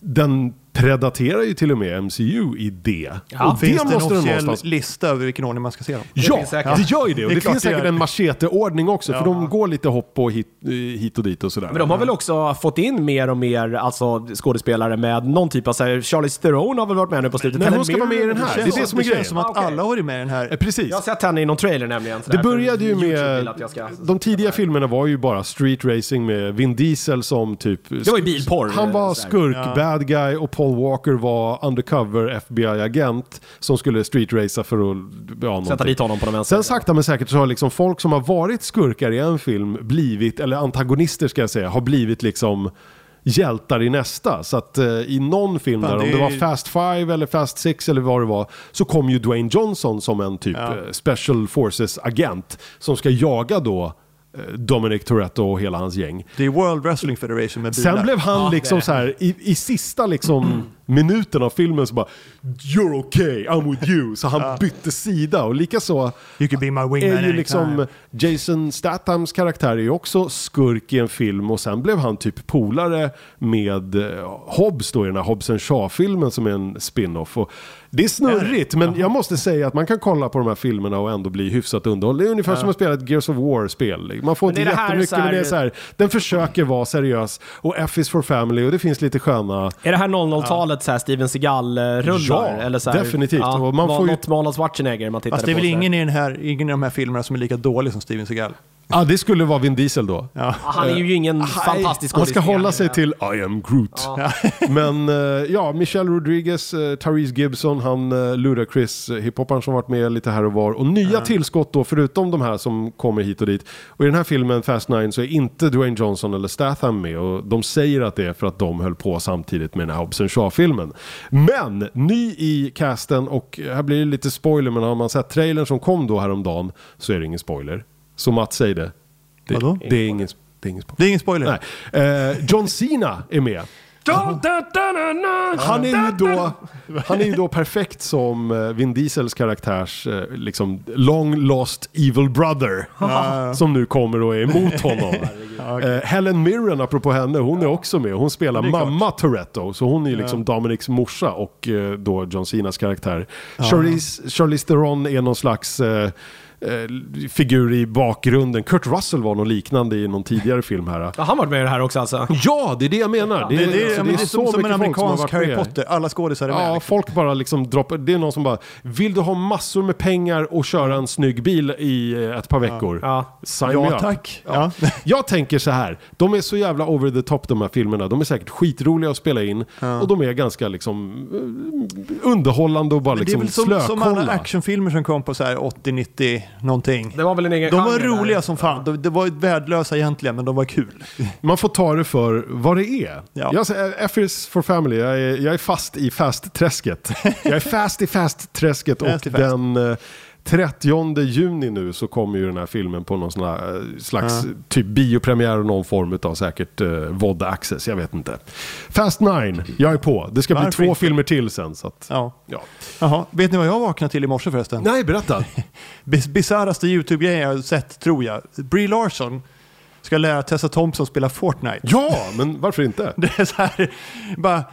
den predaterar ju till och med MCU i det. Ja. och Finns det en måste officiell någonstans... lista över vilken ordning man ska se dem? Ja, säkert. det gör ju det. Och Det det, finns det säkert gör. en macheteordning också. För Ja. de går lite hopp och hit, eh, hit och dit och sådär. Men de har väl också fått in mer och mer alltså, skådespelare med någon typ av... Så här, Charlie Theron har väl varit med nu på slutet. Nej, hon ska vara med i den här. Det, Det är känns, det som är det grejen. känns som att Ah, alla har varit med i den här. Eh, Precis. Jag har sett henne i någon trailer nämligen. så Det för började ju med... vill att jag ska- De tidiga filmerna var ju bara street racing med Vin Diesel som typ... Det var ju bilporr, Han var skurk, bad guy och Paul Walker var undercover FBI-agent som skulle street racea för att... Ja, Sätta dit honom på den vänster. Sen sakta men säkert så har liksom folk som har varit skurkar i en film blivit, eller antagonister ska jag säga, har blivit liksom hjältar i nästa. Så att eh, i någon film Fan, där, om det det var Fast Five eller Fast Six eller vad det var, så kom ju Dwayne Johnson som en typ Ja. eh, Special Forces-agent som ska jaga då Dominic Toretto och hela hans gäng. Det är World Wrestling Federation med bilar. Sen blev han Ja, liksom det- så här i, i sista liksom minuten av filmen så bara You're okay, I'm with you. Så han bytte sida och likaså You could be my wingman är ju liksom Jason Stathams karaktär är ju också skurk i en film och sen blev han typ polare med eh, Hobbs då i den här Hobbs Shaw-filmen som är en spin-off. Och det är snurrigt men jag måste säga att man kan kolla på de här filmerna och ändå bli hyfsat underhållen. Det är ungefär som att spela ett Gears of War-spel. Man får inte jättemycket här- men det är så här, den försöker vara seriös och F is for family och det finns lite sköna Är det här 00-talet så här Steven Seagal-rullar? Ja, eller så här, definitivt. Och man får ju- Något Schwarzenegger man tittade Fast det är på. väl ingen i, den här, ingen i de här filmerna som är lika dålig som Steven Seagal. Ja, det skulle vara Vin Diesel då. Ja. Han är ju ingen fantastisk Han ska hålla sig till I am Groot. Men eh, ja, Michelle Rodriguez, uh, Therese Gibson, han uh, Ludacris, uh, hiphopparen som varit med lite här och var. Och nya tillskott då, förutom de här som kommer hit och dit. Och i den här filmen Fast Nine så är inte Dwayne Johnson eller Statham med. Och de säger att det är för att de höll på samtidigt med den här Hobbs Shaw-filmen. Men ny i casten och här blir det lite spoiler, men har man sett trailern som kom då häromdagen så är det ingen spoiler. Så Mats, säg det. Det, Vadå? det är ingen, det är ingen spoiler. Det är ingen spoiler. Nej. Eh, John Cena är med. Han är ju då, han är ju då perfekt som eh, Vin Diesels karaktärs eh, liksom long lost evil brother. Som nu kommer och är emot honom. Eh, Helen Mirren, apropå henne, hon är också med. Hon spelar mamma Toretto. Så hon är ju liksom Dominics morsa och eh, då John Cenas karaktär. Charlize, Charlize Theron är någon slags eh, eh, figur i bakgrunden. Kurt Russell var någon liknande i någon tidigare film här. Ja, han varit med i det här också alltså. Ja, det är det jag menar. Det, det, alltså, är, det är som, som en mycket folk som har amerikansk Harry. Potter. Alla skådisar är med. Ja, liksom. folk bara liksom droppar. Det är någon som bara, vill du ha massor med pengar och köra en snygg bil i eh, ett par veckor? Ja. Sign me Ja, up. tack. Ja. Ja. Jag tänker så här, de är så jävla over the top de här filmerna. De är säkert skitroliga att spela in och de är ganska liksom eh, underhållande och bara Men det är liksom väl som, som alla slökolla. actionfilmer som kom på så här 80-90 någonting. Det var väl en egen De var genre roliga som fan. De, de var värdelösa egentligen, men de var kul. Man får ta det för vad det är. Ja. Jag säger F is for family, jag är, jag är fast i fast-träsket. jag är fast i fast-träsket och fast. den eh, 30 juni nu så kommer ju den här filmen på någon eh, slags typ biopremiär och någon form av säkert eh, VOD access, jag vet inte. Fast 9, jag är på. Det ska bli Varför två inte? filmer till sen. Så att, Ja. ja. Jaha, vet ni vad jag vaknade till i morse förresten? Nej, berätta. Bis- Bisarraste YouTube-grejen jag har sett, tror jag. Brie Larson ska lära Tessa Thompson spela Fortnite. ja, men varför inte? Det är så här, bara,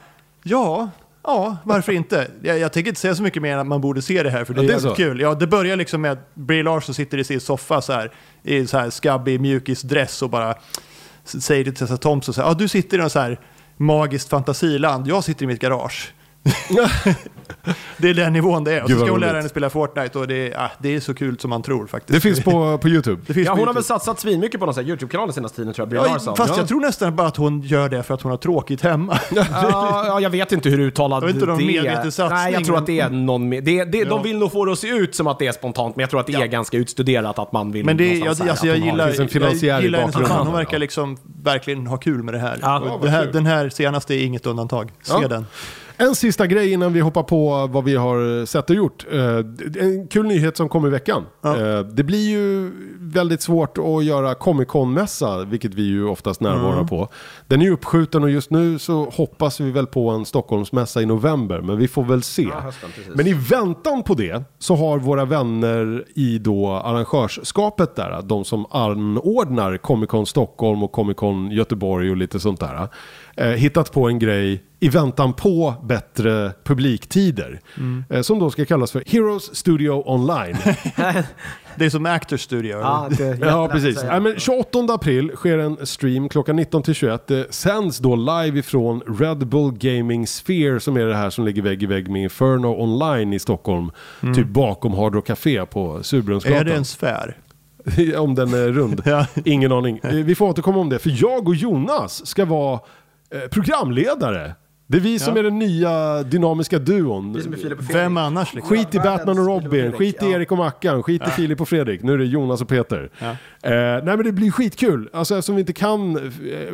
ja, ja, varför inte? Jag, jag tänker inte säga så mycket mer än att man borde se det här, för det är, Ja, det är så. kul. Ja, det börjar liksom med att Brie Larson sitter i sin soffa så här, i så här skabbig mjukisdress och bara säger till Tessa Thompson så här, ja, du sitter i något så här magiskt fantasiland, jag sitter i mitt garage. det är den nivån det är. Och Gud, så ska hon lära henne spela Fortnite och det är, ah, det är så kul som man tror faktiskt. Det finns på, på YouTube. Det finns Ja, på hon har YouTube. väl satsat svinmycket på någon YouTube-kanal senaste tiden tror jag, Brie Ja, Larson. fast Ja. jag tror nästan bara att hon gör det för att hon har tråkigt hemma. Ja, ja, jag vet inte hur uttalad Det var inte någon det medveten är. satsning, Nej, jag tror att det är någon... med- Det, det, Ja. De vill nog få det att se ut som att det är spontant, men jag tror att det är ganska utstuderat att man vill Men det, jag, här alltså, jag de har- gillar, jag gillar henne som bakgrunden. fan. Hon verkar liksom verkligen ha kul med det här. Ja. Ja, det den här senaste är inget undantag. Se Ja. den. En sista grej innan vi hoppar på vad vi har sett och gjort. Eh, En kul nyhet som kom i veckan. Ja. Eh, Det blir ju väldigt svårt att göra Comic Con-mässa, vilket vi ju oftast närvarar Mm. på. Den är ju uppskjuten och just nu så hoppas vi väl på en Stockholmsmässa i november, men vi får väl se. Ja, hösten. Men i väntan på det så har våra vänner i då arrangörsskapet där, de som anordnar Comic Con Stockholm och Comic Con Göteborg och lite sånt där, eh, hittat på en grej i väntan på bättre publiktider. Mm. Eh, som då ska kallas för Heroes Studio Online. Det är som Actors Studio. Ja, det är ja, precis. Ja, men 28 april sker en stream klockan 19 till 21. Det sänds då live ifrån Red Bull Gaming Sphere som är det här som ligger vägg i vägg med Inferno Online i Stockholm. Typ bakom Hard Rock Café på Surbrunnsgatan. Mm. Är det en sfär? om den är rund. Ja. Ingen aning. Eh, Vi får återkomma om det. För jag och Jonas ska vara programledare. Det är vi som Ja. är den nya dynamiska duon. Vem annars? Liksom? Skit i Batman och Robin, skit i ja. Erik och Mackan, skit i Filip och Fredrik. Nu är det Jonas och Peter. Ja. Eh, nej men det blir skitkul. Alltså eftersom vi inte kan eh,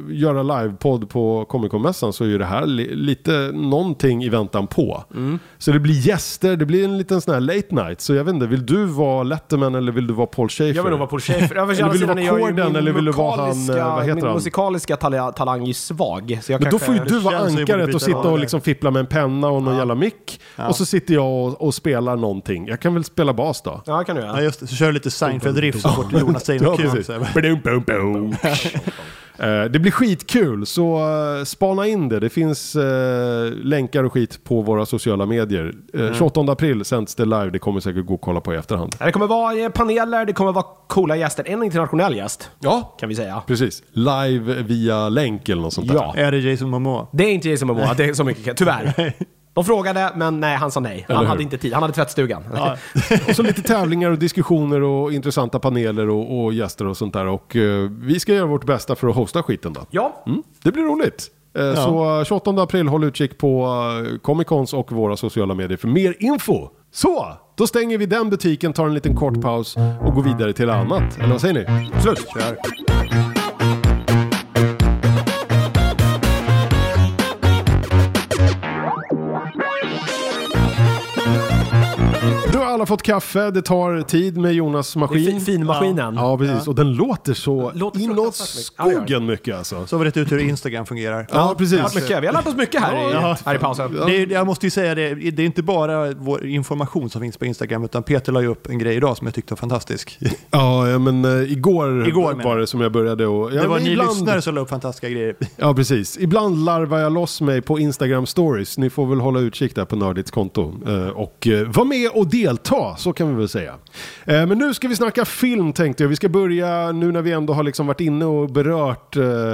göra livepodd på Comic Con-mässan så är ju det här li- lite någonting i väntan på. Mm. Så det blir gäster, det blir en liten sån här late night. Så jag vet inte, vill du vara Letterman eller vill du vara Paul Schaefer? Jag vill nog vara Paul Schaefer. Ja, Eller vill du vara Corden eller vill du vara han, musikaliska- eh, vad heter Min han? musikaliska tala- talang är svag. Så jag Men då får ju du vara ankaret och sitta och liksom fippla med en penna och någon jävla mick. Och så sitter jag och, och spelar någonting. Jag kan väl spela bas då? Ja, kan du göra. Ja, just det. Så kör lite Seinfeld-riff så fort Jonas säger Ja, något. Precis. Badum, bum, bum. Det blir skitkul, så eh, spana in det. Det finns eh, länkar och skit på våra sociala medier. Eh, 28 april sänds det live, det kommer säkert gå att kolla på i efterhand. Det kommer vara paneler, det kommer vara coola gäster. En internationell gäst, Ja, kan vi säga. precis. Live via länk eller något sånt där. Ja. Är det Jason Momoa? Det är inte Jason Momoa, det är så mycket, tyvärr. De frågade, men nej, han sa nej. Eller Han hur? hade inte tid, han hade tvättstugan. Ja. Och så lite tävlingar och diskussioner och intressanta paneler och, och gäster och sånt där. Och eh, vi ska göra vårt bästa för att hosta skiten då. Ja, Mm, det blir roligt. Eh, Så eh, 28 april, håll utkik på eh, Comic Cons och våra sociala medier för mer info. Så, då stänger vi den butiken, tar en liten kort paus och går vidare till annat. Eller vad säger ni? Slut! Kör. Fått kaffe, det tar tid med Jonas det är maskin. fin, finmaskinen. Ja, precis. Och den låter så Låter inåt skogen mycket alltså. Så har vi rätt ut hur Instagram fungerar. Ja, precis. Mycket. Vi har lärt oss mycket här, i, Ja. här i pausen. Ja. Det är, jag måste ju säga det, det är inte bara vår information som finns på Instagram, utan Peter la ju upp en grej idag som jag tyckte var fantastisk. Ja, men uh, igår, Igår, var det som jag började och... Ja, det var ni ibland, lyssnare som la upp fantastiska grejer. Ja, precis. Ibland larvar jag loss mig på Instagram stories. Ni får väl hålla utkik där på Nördits konto. Eh, och uh, var med och delta, så kan vi väl säga. Eh, men nu ska vi snacka film tänkte jag. Vi ska börja nu när vi ändå har liksom varit inne och berört eh,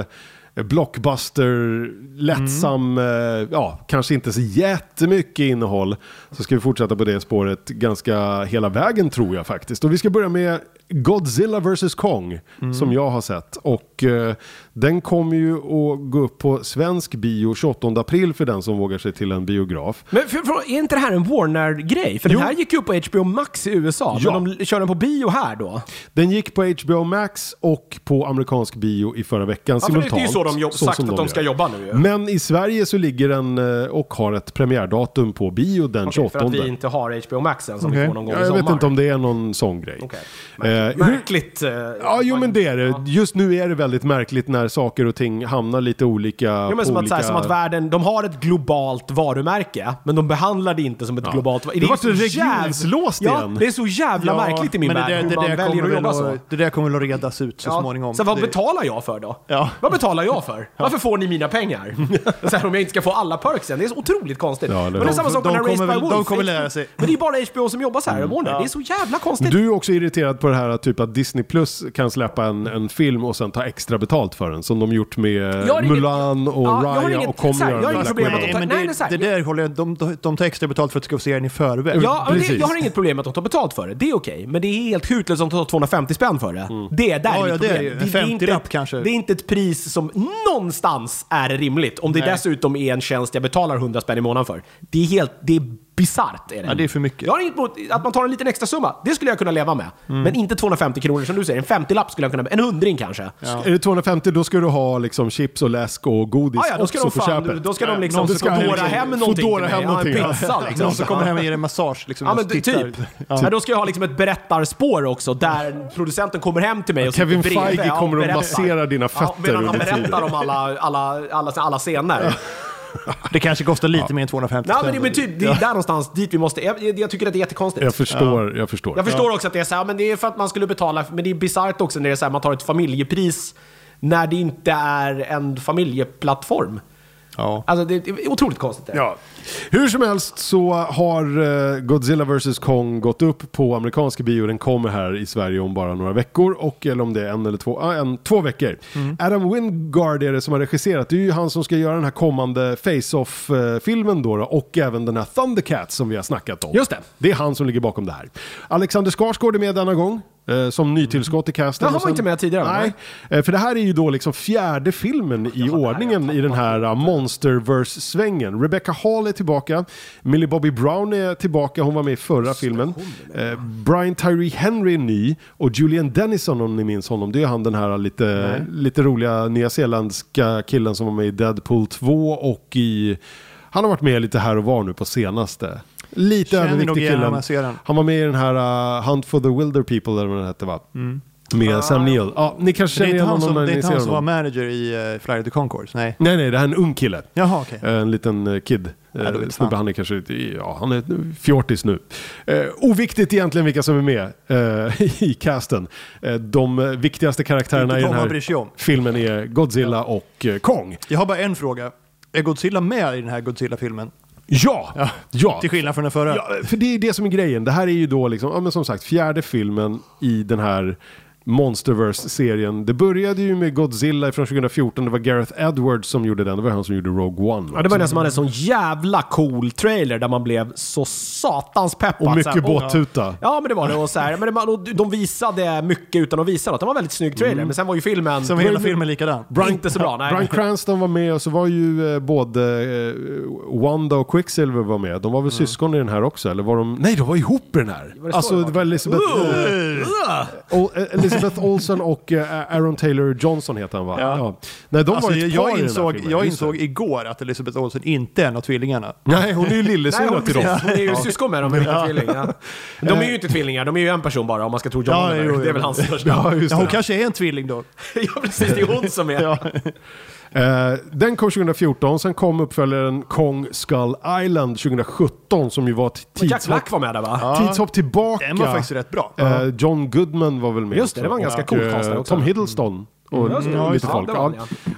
blockbuster, lättsam, Mm. eh, ja, kanske inte så jättemycket innehåll. Så ska vi fortsätta på det spåret ganska hela vägen tror jag faktiskt. Och vi ska börja med Godzilla vs Kong Mm. som jag har sett. Och eh, den kommer ju att gå upp på svensk bio 28 april för den som vågar sig till en biograf. Men för, för, är inte det här en Warner-grej? För Jo. den här gick ju upp på HBO Max i USA, Ja. men de kör den på bio här då? Den gick på HBO Max och på amerikansk bio i förra veckan Ja, för det simultant. är ju så de jobb, sagt att de ska gör. jobba nu ju. Men i Sverige så ligger den eh, och har ett premiärdatum på bio den Okej, 28. för att vi inte har HBO Max än som Okej. vi får någon gång Ja, i jag sommar. vet inte om det är någon sån grej. Okej. Eh, hur- Märkligt. eh, Ja, jo men det är det. Just nu är det väldigt märkligt när saker och ting hamnar lite olika Ja, men som, att, olika... så här, som att världen, de har ett globalt varumärke, men de behandlar det inte som ett globalt varumärke. Det vart regionslåst ja, igen. Det är så jävla märkligt i min men det, värld där- hur det, man väljer kommer att jobba väl så. att- det där kommer väl att redas ut så Ja. småningom. Så vad Det- betalar jag för då? Ja. Vad betalar jag för? Varför får ni mina pengar? så här, om jag inte ska få alla perksen. Det är så otroligt konstigt. Ja, det- men det är samma sak med Raised by väl- de Wolf. kommer lära sig. Men det är bara HBO som jobbar så här, Warner. Det är så jävla konstigt. Du är också irriterad på det här typ att Disney Plus kan släppa en, en film och sen ta extra betalt för den. Som de gjort med Jag har inget- Mulan och Ja, Raya inget- och kommer här, göra Black Widow. Nej, men nej, det är så det, här- det där håller jag, de, de, de tar extra betalt för att du ska få se den i förväg. Ja, det, jag har inget problem med att de tar betalt för det. Det är okej. Men det är helt hutlöst att de tar 250 spänn för det. Mm. Det är där Ja, är ja, mitt det är ju. En är inte 50-lapp ett- kanske. Det är inte ett pris som någonstans är rimligt. Om det Nej. dessutom är en tjänst jag betalar 100 spänn i månaden för. Det är helt... Det är bisarrt. Är det. Ja, det är för mycket. Jag har inget emot att man tar en liten extra summa. Det skulle jag kunna leva med. Mm. Men inte 250 kronor som du säger. En 50-lapp skulle jag kunna... En hundring kanske. Är det 250 då ska du ha liksom chips och läsk och godis Ah, ja, då ska också de på fan, köpet. då ska de liksom Någon ska liksom- hem någonting mig. hem Ja, en någonting. pizza liksom. Någon som kommer hem och ger en massage. Liksom, Ja och men tittar. typ. Ja. då ska jag ha liksom ett berättarspår också där producenten kommer hem till mig och Kevin Feige och kommer att berättar. massera dina Ja, fötter medan han berättar om alla, alla, alla, alla scener. Det kanske kostar lite mer än 250 Nej, men, det, typ, det är där någonstans dit vi måste... Jag, jag tycker att det är jättekonstigt. Jag förstår, jag förstår. Jag förstår också att det är så här, men det är för att man skulle betala, men det är bisarrt också när det är så här, man tar ett familjepris när det inte är en familjeplattform. Ja. Alltså det är otroligt konstigt. Det. Ja. Hur som helst så har eh, Godzilla vs Kong gått upp på amerikanska bio. Den kommer här i Sverige om bara några veckor. Och eller om det är en eller två, ah, en, två veckor. Mm. Adam Wingard är det som har regisserat. Det är ju han som ska göra den här kommande Face-Off-filmen då, då. Och även den här Thundercats som vi har snackat om. Just det. Det är han som ligger bakom det här. Alexander Skarsgård är med denna gång. Eh, Som nytillskott i casten. Ja, han var sen- inte med tidigare, va? Nej, eh, för det här är ju då liksom fjärde filmen i ordningen i den här uh, Monsterverse-svängen. Rebecca Hall är tillbaka. Millie Bobby Brown är tillbaka, hon var med i förra filmen. Eh, Brian Tyree Henry är ny. Och Julian Dennison om ni minns honom, det är han den här lite, lite roliga nyzeeländska killen som var med i Deadpool 2 och i... Han har varit med lite här och var nu på senaste. Lite Känner överviktig killen. ser. Han var med i den här uh, Hunt for the Wilder People eller vad den hette va? Med Sam Neill. Ja, ni kanske känner igen honom när det är ni inte ser han som var honom. manager i uh, Flight of the Concords? Nej. Nej, nej, det här är en ung kille. Jaha, okej. Eh, En liten eh, kid. Ja, Eh, Snubbe, han är kanske ja, han är fjortis nu. Eh, oviktigt egentligen vilka som är med eh, i casten. Eh, de eh, viktigaste karaktärerna i de den här filmen är Godzilla och eh, Kong. Jag har bara en fråga. Är Godzilla med i den här Godzilla-filmen? Ja! Ja. ja. Till skillnad från den förra? Ja, för det är det som är grejen. Det här är ju då liksom, ja, men som sagt, fjärde filmen i den här Monsterverse-serien. Det började ju med Godzilla från 2014. Det var Gareth Edwards som gjorde den. Det var han som gjorde Rogue One. Ja, det var den som hade en sån jävla cool trailer där man blev så satans peppad. Och mycket båttuta. Ja, men det var det. Och så här, men det, var- och de visade mycket utan att visa något. Det var en väldigt snygg trailer, men sen var ju filmen... Som hela filmen likadan? inte så bra, nej. Brian Cranston var med och så var ju eh, både eh, Wanda och Quicksilver var med. De var väl syskon i den här också? Eller var de... Nej, de var ihop i den här! det så Alltså det var Elizabeth, eh, Ol- eh, Elizabeth Olsen och eh, Aaron Taylor Johnson heter han va? Ja. Nej, de Alltså, var ett par jag i den här insåg, filmen. jag insåg igår att Elisabeth Olsen inte är en av tvillingarna. Nej, hon är ju lillasyrra till dem. hon är ju syskon med dem, men inte tvilling. Ja. Men De är ju inte tvillingar, de är ju en person bara om man ska tro John Ja, jo, jo. Det är väl hans största. Ja, just Ja, hon kanske är en tvilling då. ja, precis. Det är hon som är... Eh, den kom 2014, sen kom uppföljaren Kong Skull Island 2017 som ju var ett Jack tidshopp, Black var med där va? tidshopp tillbaka. Den var faktiskt rätt bra. Eh, John Goodman var väl med Just det, det var en ganska cool eh, cast där också. Tom Hiddleston och det. lite folk. Ja,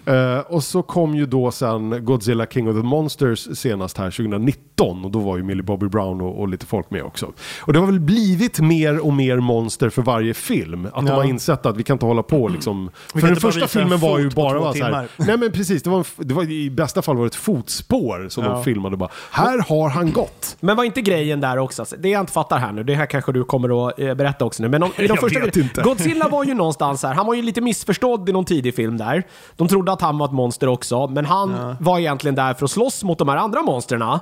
Ja. Eh, och så kom ju då sen Godzilla King of the Monsters senast här 2019 och då var ju Millie Bobby Brown och, och lite folk med också. Och det har väl blivit mer och mer monster för varje film. Att de Ja. har insett att vi kan inte hålla på liksom. För den första filmen var ju bara var så här. Nej men precis, det var, en, det var i bästa fall var det ett fotspår som de filmade bara. Här har han gått. Men var inte grejen där också, det jag inte fattar här nu, det här kanske du kommer att eh, berätta också nu, men om, i de Jag första. Godzilla var ju någonstans här, han var ju lite missförstådd i någon tidig film där. De trodde att han var ett monster också, men han var egentligen där för att slåss mot de här andra monsterna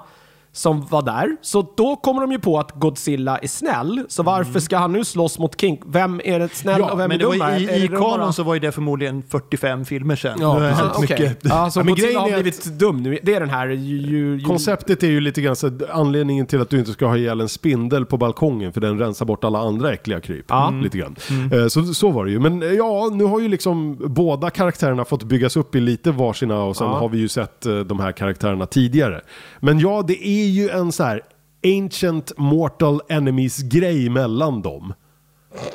som var där. Så då kommer de ju på att Godzilla är snäll, så varför ska han nu slåss mot King? Vem är det snäll Ja, och vem är dum i, Är i det bara- kanon så var ju det förmodligen 45 filmer sedan. Ja, Nu har det hänt mycket. Ja, så Ja, men Godzilla har är att- blivit dum nu. Det är den här... Ju, ju, Konceptet är ju lite grann så anledningen till att du inte ska ha ihjäl en spindel på balkongen för den rensar bort alla andra äckliga kryp. Lite grann. Eh, Så, så var det ju. Men eh, ja, nu har ju liksom båda karaktärerna fått byggas upp i lite varsina och sen har vi ju sett eh, de här karaktärerna tidigare. Men ja, det är ju en så här ancient mortal enemies grej mellan dem.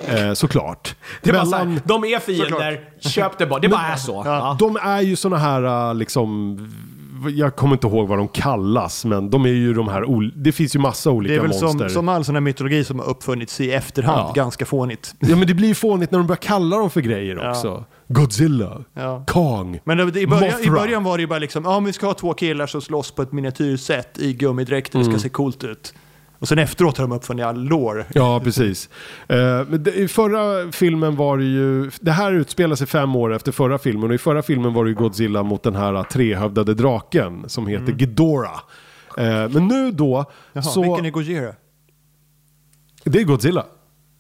Eh, såklart. det är bara mellan, så här, de är fiender, köp det bara. Det bara är så. Ja. de är ju såna här äh, liksom jag kommer inte ihåg vad de kallas, men de är ju de här, det finns ju massa olika Det är väl monster. som, som all sån här mytologi som har uppfunnits i efterhand, Ja. ganska fånigt. Ja men det blir ju fånigt när de börjar kalla dem för grejer Ja. också. Godzilla, Ja. Kong, Men det, i, början, i Mothra. början var det ju bara liksom, ja men vi ska ha två killar som slåss på ett miniatyrsätt i gummidräkter, det ska Mm. se coolt ut. Och sen efteråt har de uppfunnit all lore. Ja, precis. Eh, I förra filmen var det ju, det här utspelar sig fem år efter förra filmen och i förra filmen var det ju Godzilla mot den här trehövdade draken som heter Ghidorah. Eh, men nu då, Mm. Jaha, så... vilken är Gojira? Det är Godzilla.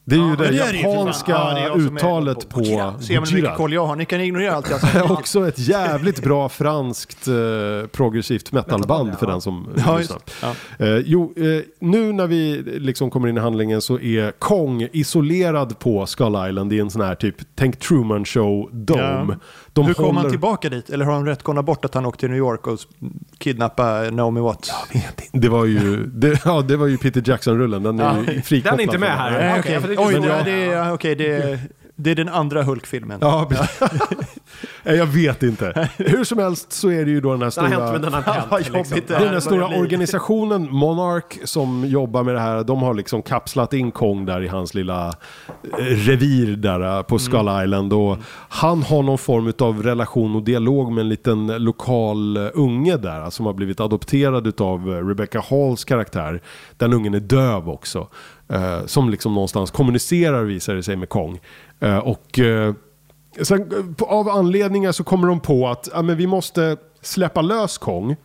Det är ju det, Ja, är japanska Ja, det är som är uttalet på Gojira. Man hur mycket koll jag har? Ni kan ignorera allt jag säger. Också ett jävligt bra franskt eh, progressivt metalband för den som Ja, lyssnar. ja. Eh, jo, eh, nu när vi liksom kommer in i handlingen så är Kong isolerad på Skull Island i en sån här typ, tänk Truman Show Dome. De Hur kom han håller- tillbaka dit? Eller har han rättgångat bort att han åkte till New York och kidnappade Naomi Watts? Det var ju, det, ja, det var ju Peter Jackson-rullen, den är Ja. ju frikopplad. Den är inte med här. Okej, okej. för det- Oj, men ja, jag- det, är, okej, det, det är den andra Hulk-filmen. Ja, precis. Nej, jag vet inte. Hur som helst så är det ju då den här Det har stora... hänt men den har hänt. Liksom. Den här stora organisationen Monarch som jobbar med det här, de har liksom kapslat in Kong där i hans lilla eh, revir där eh, på Skull Island. Och han har någon form av relation och dialog med en liten lokal eh, unge där som har blivit adopterad av Rebecca Halls karaktär. Den ungen är döv också. Som liksom någonstans kommunicerar visar det sig med Kong. Eh, Och eh, Sen, eh, av anledningar så kommer de på att ja, men vi måste släppa lös Kong.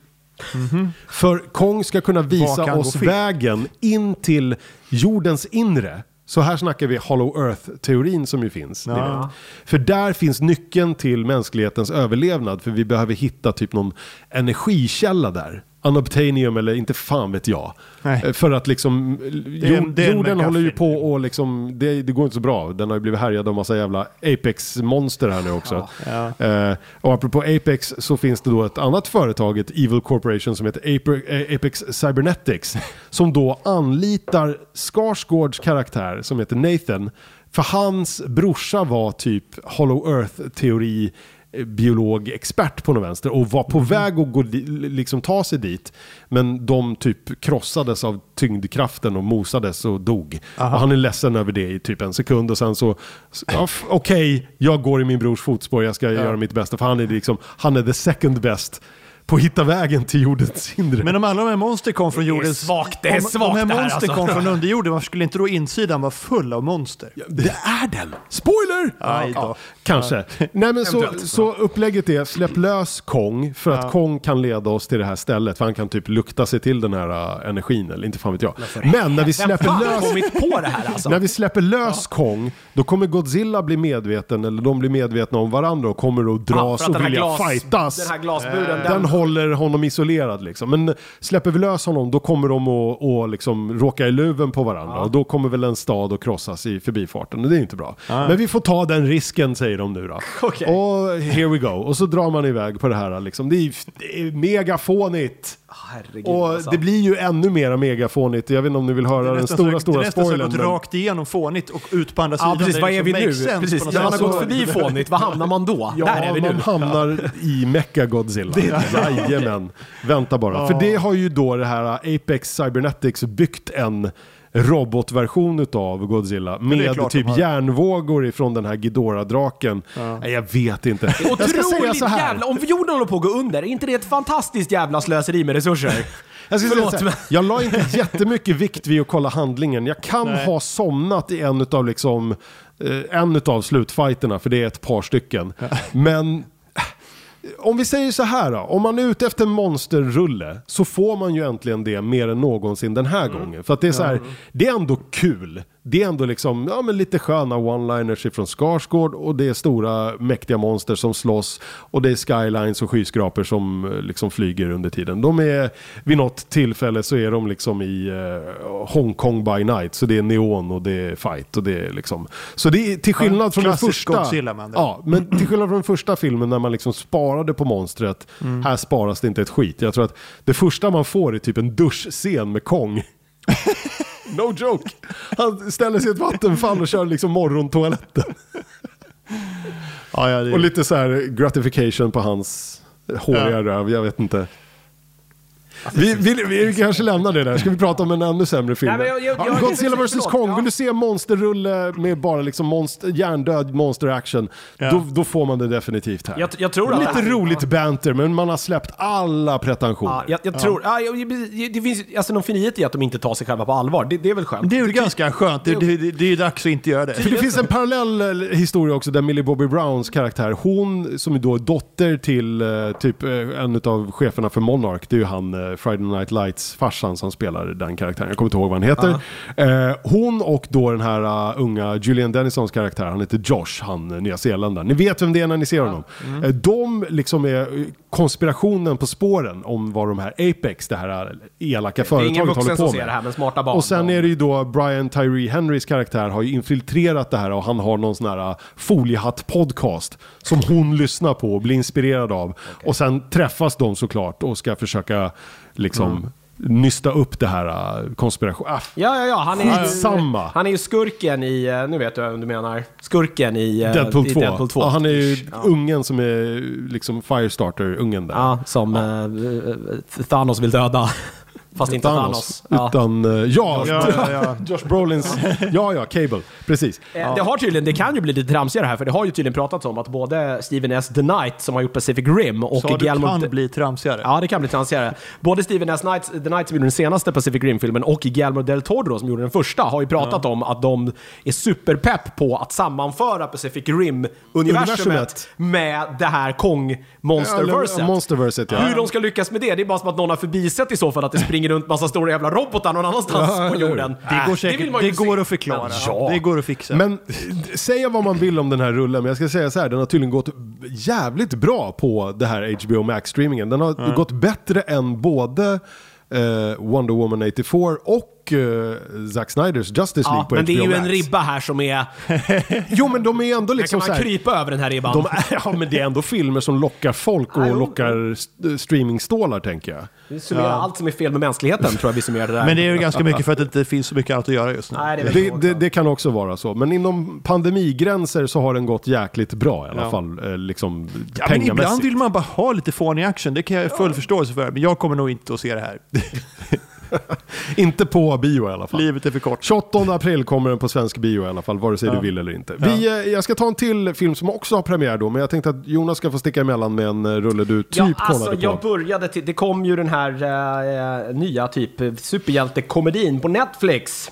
För Kong ska kunna visa oss vägen in till jordens inre. Så här snackar vi Hollow Earth-teorin som ju finns. Ja. För där finns nyckeln till mänsklighetens överlevnad. För vi behöver hitta typ någon energikälla där. Unobtainium eller inte fan vet jag. Nej. Eh, För att liksom, är det är en jorden håller ju på och liksom, det, det går inte så bra. Den har ju blivit härjad av massa jävla Apex-monster här nu också. Ja. Eh, och apropå Apex så finns det då ett annat företag, ett Evil Corporation som heter eh, Apex Cybernetics. som då anlitar Skarsgårds karaktär som heter Nathan. För hans brorsa var typ Hollow Earth-teori biologexpert på något vänster och var på väg att gå liksom ta sig dit. Men de typ krossades av tyngdkraften och mosades och dog. Och han är ledsen över det i typ en sekund och sen så, ja, okej, jag går i min brors fotspår, jag ska göra mitt bästa. För han är liksom, han är the second best på att hitta vägen till jordens inre. Men om alla de här monster kom från är jordens... svagt, det är om, svagt om de det här här, monster alltså. kom från underjorden, varför skulle inte då insidan vara full av monster? Det är den! Spoiler! Aj då. Kanske. Nej men så, så upplägget är släpp lös Kong för att Kong kan leda oss till det här stället. För han kan typ lukta sig till den här uh, energin eller inte fan vet jag. Men när vi släpper lös på det här alltså? När vi släpper lös Kong, då kommer Godzilla bli medveten, eller de blir medvetna om varandra och kommer att Ja, dras att och här vilja glas- fightas. Den här glasburen, Den den, håller honom isolerad liksom. Men släpper vi lös honom då kommer de att, att liksom råka i luven på varandra. Och då kommer väl en stad att krossas i förbifarten. Och det är inte bra. Men vi får ta den risken säger de nu då. Okej. Och here we go. Och så drar man iväg på det här liksom. Det är, det är megafånigt. Herregud Och alltså. det blir ju ännu mer megafånigt. Jag vet inte om ni vill höra den stora, så- stora det är nästan så spoilern. gått rakt igenom fånigt och ut på andra sidan. Ja precis, där vad är vi liksom nu? makes sense Precis, när man har gått förbi fånigt, var hamnar man då? Ja, Där är vi nu. man hamnar i Mecha Godzilla. Jajamän. Vänta bara. För det har ju då det här Apex Cybernetics byggt en robotversion utav Godzilla med typ har. järnvågor ifrån den här Ghidorah-draken. Nej, jag vet inte. Jag ska säga så här. jävla... Om jorden håller på att gå under, är inte det ett fantastiskt jävla slöseri med resurser? Jag, ska säga Förlåt, men- jag la inte jättemycket vikt vid att kolla handlingen. Jag kan Nej. ha somnat i en utav liksom, eh, en utav slutfighterna, för det är ett par stycken. Men eh, om vi säger så här då, om man är ute efter monsterrulle så får man ju äntligen det mer än någonsin den här gången. För att det är så här, det är ändå kul. Det är ändå liksom, ja men lite sköna one-liners ifrån Skarsgård och det är stora mäktiga monster som slåss och det är skylines och skyskrapor som eh, liksom flyger under tiden. De är, vid något tillfälle så är de liksom i eh, Hongkong by night, så det är neon och det är fight och det är liksom. Så det är till skillnad från den första. Ja, men till skillnad från den första filmen när man liksom sparade på monstret, här sparas det inte ett skit. Jag tror att det första man får är typ en duschscen med Kong. no joke! Han ställer sig i ett vattenfall och kör liksom morgontoaletten. Ja, ja, det, Och lite så här gratification på hans håriga Ja. röv, jag vet inte. Vi, vi, vi kanske lämnar det där, ska vi prata om en ännu sämre film? Nej, men jag- jag- Ja, jag- Godzilla vs Kong, vill du se monsterrulle med bara liksom monster, hjärndöd monster action, Ja. då, då får man det definitivt här. Jag, jag tror att... Lite roligt banter, men man har släppt alla pretensioner. Ja, jag, jag tror... Ja, det finns alltså någon finit i att de inte tar sig själva på allvar. Det, det är väl skönt. det är väl ganska skönt. Det, det, det, det är ju dags att inte göra det. För det finns en parallell eh, historia också där Millie Bobby Browns karaktär, hon som är då dotter till eh, typ eh, en av cheferna för Monarch, det är ju han Friday Night Lights farsan som spelar den karaktären, jag kommer inte ihåg vad han heter. Eh, hon och då den här uh, unga Julian Dennisons karaktär, han heter Josh, han uh, nya Zeeländaren. Ni vet vem det är när ni ser honom. Eh, de liksom är konspirationen på spåren om vad de här Apex, det här elaka det är ingen företaget håller vuxen på som med. ser det här, men smarta barn. Och sen är det ju då Brian Tyree Henrys karaktär har ju infiltrerat det här och han har någon sån här foliehatt-podcast som hon lyssnar på och blir inspirerad av. Och sen träffas de såklart och ska försöka liksom nysta upp det här uh, konspiration... Ah, Ja, ja, ja. Han är, Skitsamma. han är ju skurken i... eh, Nu vet du vem du menar. Skurken i, eh, Deadpool i 2. Deadpool 2. Ja, han är ju ungen som är liksom Firestarter-ungen där. Ja, som Thanos vill döda. Fast inte Thanos. Ja. Utan, uh, ja, Ja, ja, ja. Josh Brolins, ja ja, Cable, precis. Eh, Det, har tydligen, det kan ju bli lite tramsigare här, för det har ju tydligen pratats om att både Steven S. The Knight, som har gjort Pacific Rim, och Så det Guillermo... kan bli tramsigare. Ja, det kan bli tramsigare. Både Steven S. Knight, The Knight som gjorde den senaste Pacific Rim-filmen och Guillermo del Toro som gjorde den första har ju pratat om att de är superpepp på att sammanföra Pacific Rim-universumet Universumet. med det här Kong-monsterverset. Ja, Monsterverset, ja. Hur de ska lyckas med det, det är bara som att någon har förbisett i så fall att det springer runt massa stora jävla robotar någon annanstans Ja, på jorden. Det går Äh, säkert, det, se. går att förklara. Men, ja. Det går att fixa. Men säga vad man vill om den här rullen, men jag ska säga så här, den har tydligen gått jävligt bra på det här HBO Max-streamingen. Den har gått bättre än både eh, Wonder Woman 84 och eh, Zack Snyders Justice League Ja, på men HBO det är ju Max. en ribba här som är... Jo, men de är ändå Liksom liksom kan så man här, krypa över den här ribban? de är, Ja, men det är ändå filmer som lockar folk och Ja, lockar st- streamingstålar, tänker jag. Vi summerar allt som är fel med mänskligheten, tror jag vi summerar det där. Men det är ju ganska mycket för att det inte finns så mycket annat att göra just nu. Nej, det, Det, det, det kan också vara så. Men inom pandemigränser så har den gått jäkligt bra i alla Ja. fall. Eh, liksom, Ja, men ibland vill man bara ha lite fånig action. Det kan jag ha full förståelse för. Men jag kommer nog inte att se det här. Inte på bio i alla fall. Livet är för kort. 28 april kommer den på svensk bio i alla fall, vare sig Ja. du vill eller inte. Vi, eh, jag ska ta en till film som också har premiär då, men jag tänkte att Jonas ska få sticka emellan med en eh, rulle du typ ja, alltså, kollade på. jag började till, det kom ju den här eh, nya typ superhjältekomedin på Netflix.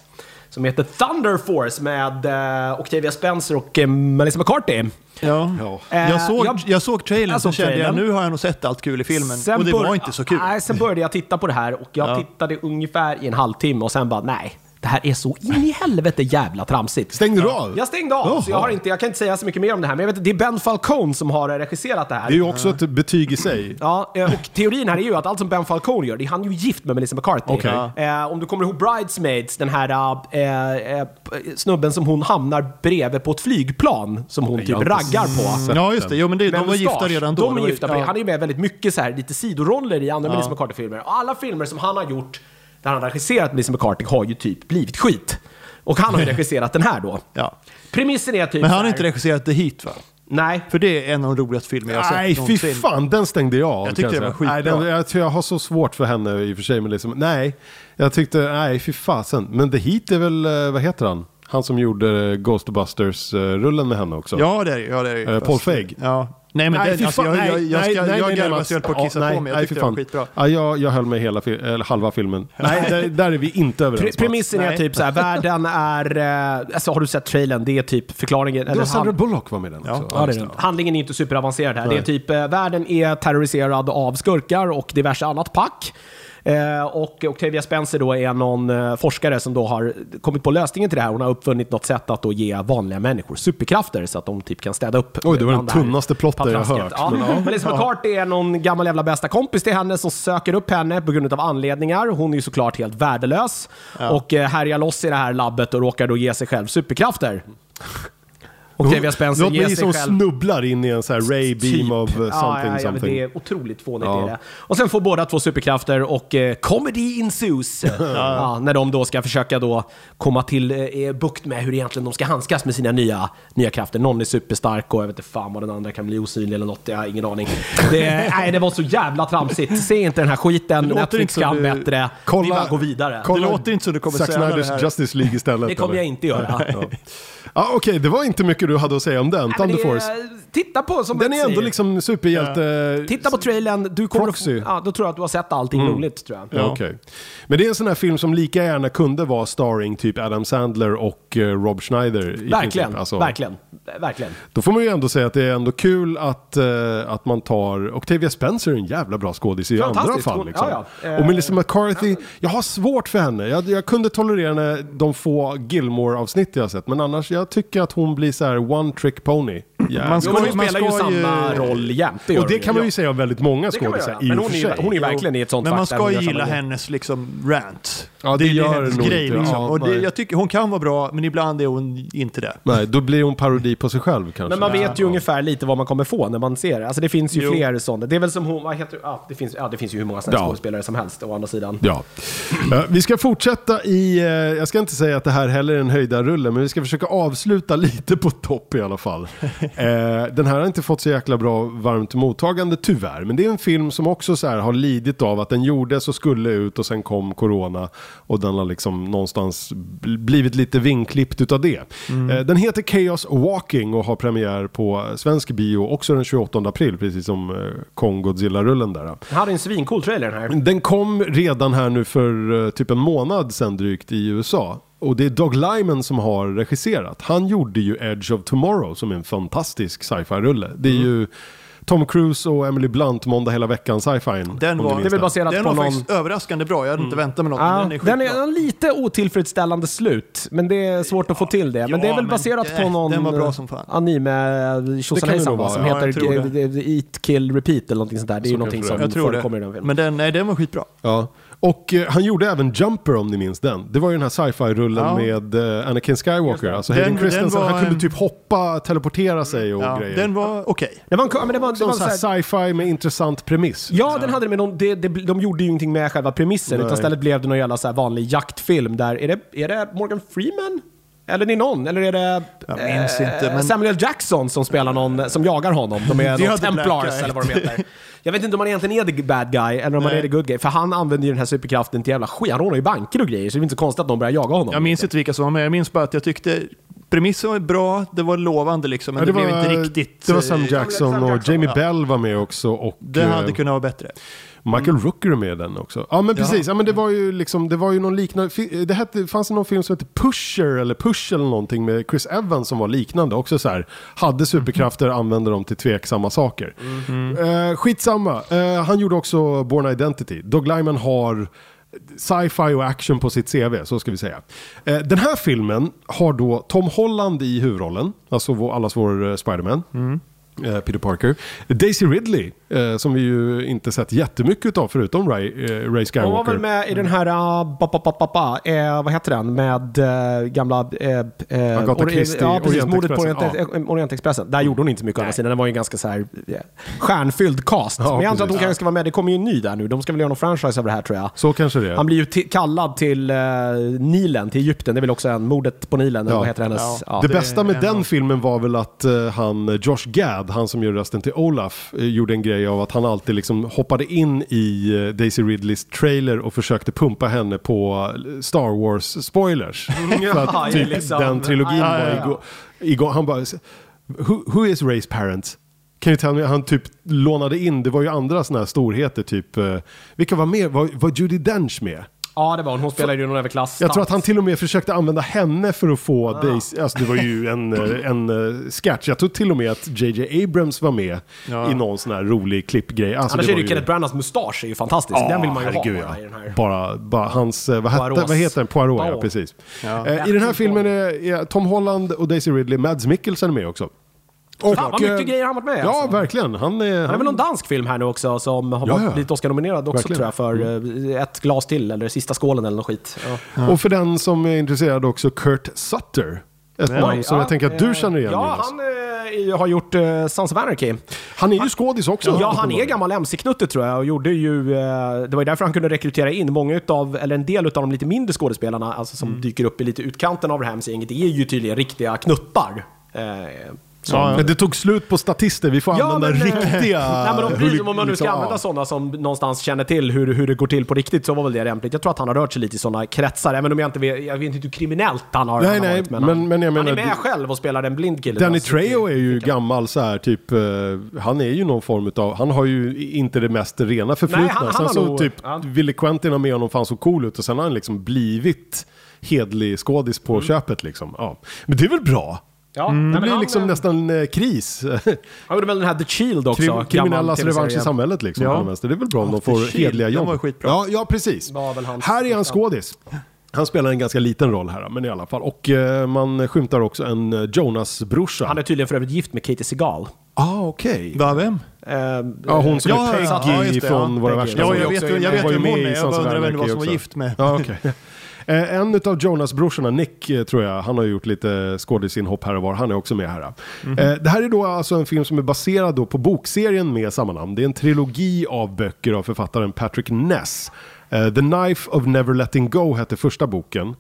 Som heter Thunder Force med eh, Octavia Spencer och eh, Melissa McCarthy. Ja. Ja. Eh, Jag, såg, jag- jag såg trailern jag så såg kände jag trailern. nu har jag nog sett allt kul i filmen. Sen och det var inte så kul. Nej, sen började jag titta på det här och jag Ja. tittade ungefär i en halvtimme och sen bara nej. Det här är så in i helvete jävla tramsigt. Stängde du av? Jag stängde av, så jag, har inte, jag kan inte säga så mycket mer om det här. Men jag vet att det är Ben Falcone som har regisserat det här. Det är ju också ett betyg i sig. Ja, eh, och teorin här är ju att allt som Ben Falcone gör, det är han är ju gift med Melissa McCarthy. Okej. Eh, om du kommer ihåg Bridesmaids, den här eh, eh, snubben som hon hamnar bredvid på ett flygplan som hon typ raggar på. Ja, just det. Jo, men det, de var gifta redan då. De är gifta, ja. han är ju med väldigt mycket så här, lite sidoroller i andra Melissa McCarthy-filmer. Och alla filmer som han har gjort, där han regisserat Melissa McCarthy, har ju typ blivit skit. Och han har ju regisserat den här då. Ja. Premissen är typ Men han har inte regisserat The Heat va? Nej. För det är en av de roligaste filmer jag har sett Nej, fy fan, den stängde jag av. Jag tyckte det var skitbra. Nej, den, jag, jag har så svårt för henne i och för sig, men liksom, nej. Jag tyckte, nej, fy fasen. Men The Heat är väl, eh, vad heter han? Han som gjorde Ghostbusters-rullen med henne också. Ja, det är. Ja, det är. Eh, Paul Feig. Ja. Nej, men den, fy alltså, jag, jag, jag, ska, jag garvade så jag höll på att kissa Ja, på mig. Jag nej, tyckte det var skitbra. Ja, jag, jag höll med hela eller halva filmen. Nej, där, där är vi inte Pre- överens. Mats. premissen är Nej. typ så här, världen är... eh, Alltså har du sett trailern? Det är typ förklaringen... Eller Sandra Bullock var med den Ja. också. Ja, det är. Handlingen är inte superavancerad här. Det är typ, eh, världen är terroriserad av skurkar och diverse annat pack. Eh, och Octavia Spencer då är någon eh, forskare som då har kommit på lösningen till det här. Hon har uppfunnit något sätt att då ge vanliga människor superkrafter så att de typ kan städa upp. Oj, det var bland den tunnaste plotten jag hört. Ja. Men ja. Melissa McCarthy är någon gammal jävla bästa kompis till henne som söker upp henne på grund av anledningar. Hon är ju såklart helt värdelös och eh, härjar loss i det här labbet och råkar då ge sig själv superkrafter. Octavia Spencer Låt ger sig som själv... snubblar in i en sån här ray beam of uh, something ja, ja, ja, something. Det är otroligt fånigt. Ja. Det. Och sen får båda två superkrafter och eh, comedy ensues. ja, när de då ska försöka då komma till eh, bukt med hur egentligen de ska handskas med sina nya, nya krafter. Någon är superstark och jag vet inte fan vad den andra kan bli osynlig eller något. Jag har ingen aning. Det, nej, det var så jävla tramsigt. Se inte den här skiten. låter Netflix kan bättre. Vi bara går vidare. kolla Det låter inte som du kommer Zack säga det Snyders här. Justice League istället. Det kommer eller? jag inte göra. Ja, ja, Okej, det var inte mycket du hade att säga om den. Nej, Thunder Force. Titta på som Den är ändå liksom superhjälte... Titta på trailern, du kommer Proxy. att, ja, då tror jag att du har sett allting roligt tror jag. Ja. okej. Men det är en sån här film som lika gärna kunde vara starring typ Adam Sandler och eh, Rob Schneider. i Verkligen, princip. Alltså, verkligen, verkligen. Då får man ju ändå säga att det är ändå kul att, eh, att man tar... Octavia Spencer är en jävla bra skådis i andra fall. Liksom. ja, ja. Eh, och Melissa McCarthy, jag har svårt för henne. Jag, jag kunde tolerera henne de få Gilmore-avsnitt jag har sett. Men annars, jag tycker att hon blir så här one trick pony. Yeah. Man Jo, ska- men hon man spelar ju ska ju- samma roll jämt. det och det kan man ju säga om väldigt många skådisar i Men och hon för sig. hon är ju verkligen i ett sånt Men man ska ju samma gilla hennes liksom rant. Ja, det är ju gör hennes det nog grej inte. liksom. Ja, och det, nej. jag tycker hon kan vara bra, men ibland är hon inte det. Nej, då blir hon parodi på sig själv kanske. Men man vet ju Ja. ungefär lite vad man kommer få när man ser det. Alltså det finns ju Jo. fler sådana. Det är väl som hon, vad heter ja, det finns, ja, det finns ju hur många sådana Ja. skådespelare som helst å andra sidan. Ja. Eh, vi ska fortsätta i, eh, jag ska inte säga att det här heller är en höjdarrulle, men vi ska försöka avsluta lite på topp i alla fall. Eh, den här har inte fått så jäkla bra varmt mottagande tyvärr, men det är en film som också så här har lidit av att den gjordes och skulle ut och sen kom corona och den har liksom någonstans bl- blivit lite vinklippt utav det. Eh, den heter Chaos Walking och har premiär på svensk bio också den 28 april, precis som eh, Kong Godzilla-rullen där. Den hade en svincool trailer den här. Den kom redan här nu för eh, typ en månad sedan drygt i USA. Och det är Doug Lyman som har regisserat. Han gjorde ju Edge of Tomorrow som är en fantastisk sci-fi-rulle. Det är Mm. ju Tom Cruise och Emily Blunt måndag hela veckan sci-fi. Den var- Det är väl den. baserat Den på var någon... faktiskt överraskande bra. Jag hade inte väntat mig något. Ja, men den är den skitbra. är en lite otillfredsställande slut, men det är svårt att få till det. Men Ja, det är väl baserat det- på någon den var bra som fan. anime tjosanhejsan som ja, heter G- det. Eat, Kill, Repeat eller någonting sånt där. Det är ju Så någonting kanske som förekommer i den filmen. Men den, nej, den var skitbra. Ja. Och eh, han gjorde även Jumper om ni minns den. Det var ju den här sci-fi-rullen Ja. med eh, Anakin Skywalker. Alltså Den- Hayden den Christensen, var han kunde en- typ hoppa, teleportera sig och Ja, grejer. den var okej. Det var en, ja, men det var, det Som var så så här här, sci-fi med intressant premiss. Ja, den hade det, men de, de, de, de gjorde ju ingenting med själva premissen, Nej. utan istället blev det någon jävla så här vanlig jaktfilm där, är det, är det Morgan Freeman? Eller är det någon? Eller är det Jag minns eh, inte, men- Samuel Jackson som spelar någon, som jagar honom? De är Det någon Templars eller vad de heter. Jag vet inte om han egentligen är the bad guy eller om han Nej. är the good guy. För han använder ju den här superkraften till jävla skit. Han rånar ju banker och grejer, så det är inte så konstigt att de börjar jaga honom. Jag minns inte vilka som var med. Jag minns bara att jag tyckte premissen var bra, det var lovande liksom, men Ja, det, blev inte riktigt... Det var eh, Sam Jackson Sam och Jackson, Jamie ja. Bell var med också. Och, Det eh, hade kunnat vara bättre. Michael Rooker är med i den också. Ja men precis, ja, men det var ju liksom, det var ju någon liknande, det hette, fanns det någon film som hette Pusher eller Push eller någonting med Chris Evans som var liknande också så här. Hade superkrafter, använde dem till tveksamma saker. Eh, skitsamma, Eh, han gjorde också Born Identity. Doug Lyman har sci-fi och action på sitt CV, så ska vi säga. Eh, den här filmen har då Tom Holland i huvudrollen, alltså allas vår eh, Spiderman. Eh, Peter Parker. Daisy Ridley, eh, som vi ju inte sett jättemycket av förutom Ray, eh, Ray Skywalker. Hon var väl med i den här, uh, ba, ba, ba, ba, ba, eh, vad heter den, med eh, gamla... Eh, eh, Agatha Christie, Ja, precis. Mordet på Orient, Orientexpressen. Där gjorde hon inte så mycket å andra sidan. Den var ju en ganska så här eh, stjärnfylld cast. Ja, Men jag antar att hon kanske ska vara med. Det kommer ju en ny där nu. De ska väl göra någon franchise över det här tror jag. Så kanske det är. Han blir ju kallad till Nilen, till Egypten. Det är väl också en, mordet på Nilen, eller Ja. vad heter hennes... Ja. Ja. det det bästa med en den av- filmen var väl att eh, han, Josh Gad, han som gör rösten till Olaf, eh, gjorde en grej av att han alltid liksom hoppade in i eh, Daisy Ridleys trailer och försökte pumpa henne på eh, Star Wars-spoilers. För att typ liksom. den trilogin Ja, ja, var igång. Han bara, who, who is Rays parents? Kan you tell me? Han typ lånade in, det var ju andra sådana här storheter typ, eh, vilka var med? Var, var Judi Dench med? Ja, det var hon. Hon spelade ju någon överklass. Jag tror att han till och med försökte använda henne för att få Daisy, alltså det var ju en, en eh, sketch. Jag tror till och med att JJ Abrams var med Ja. i någon sån här rolig klippgrej. Alltså Annars det är det ju Kenneth Branaghs mustasch är ju fantastisk. den vill man ju herregud, ha bara ja. i den här. Bara, bara hans, eh, vad, hette, vad heter den? Poirot, ja precis. Ja. Eh, I den här filmen är, är Tom Holland och Daisy Ridley, Mads Mikkelsen är med också. Och, Fan vad mycket eh, grejer han varit med Ja, alltså. verkligen. Han är... Han är väl någon dansk film här nu också som har Ja, varit ja. lite Oscar-nominerad också Verkligen. tror jag för eh, ett glas till eller sista skålen eller något skit. Ja. Och för den som är intresserad också Kurt Sutter. Ett namn som jag tänker att du känner igen Ja, Jonas. han eh, har gjort uh, Sons of Anarchy. Han är ju skådis också. Ja, han är gammal MC-knutte tror jag och gjorde ju... eh, det var ju därför han kunde rekrytera in många utav, eller en del utav de lite mindre skådespelarna, alltså som dyker upp i lite utkanten av det här MC-gänget, det är ju tydligen riktiga knuttar. Eh, som- Ja, ja. Men det tog slut på statister, vi får använda men, eh, riktiga... Nej, men bryr, om man nu ska använda ja. sådana som någonstans känner till hur, hur det går till på riktigt så var väl det lämpligt. Jag tror att han har rört sig lite i sådana kretsar, även om jag inte vet, jag vet inte hur kriminellt han har, Nej, han har nej, varit. Men, men- han, men jag han är menar, med du- själv och spelar en blind kille. Danny Alltså, Trejo är ju gammal så här typ, eh, han är ju någon form av, han har ju inte det mest rena förflutna. Nej, han- han sen så nog- typ ja. ville Quentin ha med honom för han såg cool ut och sen har han liksom blivit hedlig skådis på Mm. köpet liksom. Ja. Men det är väl bra? Ja, Det nej, men blir han, liksom eh, nästan eh, kris. Han gjorde väl den här The Shield också. Krim, kriminellas revansch i samhället liksom. Ja. den. Det är väl bra om de får Shield, hedliga den jobb. var ju skitbra. Ja, ja, precis. Var här är han skådis. Han spelar en ganska liten roll här, men i alla fall. Och eh, man skymtar också en eh, Jonas-brorsa. Han är tydligen för övrigt gift med Katie Seagal. Ah, okej. Va, vem? Eh, Ja, hon som Ja, är Peggy ja, det, från ja. Våra värsta. Ja, jag vet, jag vet Var ju vem hon är. Jag bara undrar vem det var som var gift med. Ja, okej. Eh, En av Jonas-brorsorna, Nick, eh, tror jag, han har gjort lite skådisinhopp här och var. Han är också med här. Eh, Det här är då alltså en film som är baserad då på bokserien med samma namn. Det är en trilogi av böcker av författaren Patrick Ness. The Knife of Never Letting Go hette första boken.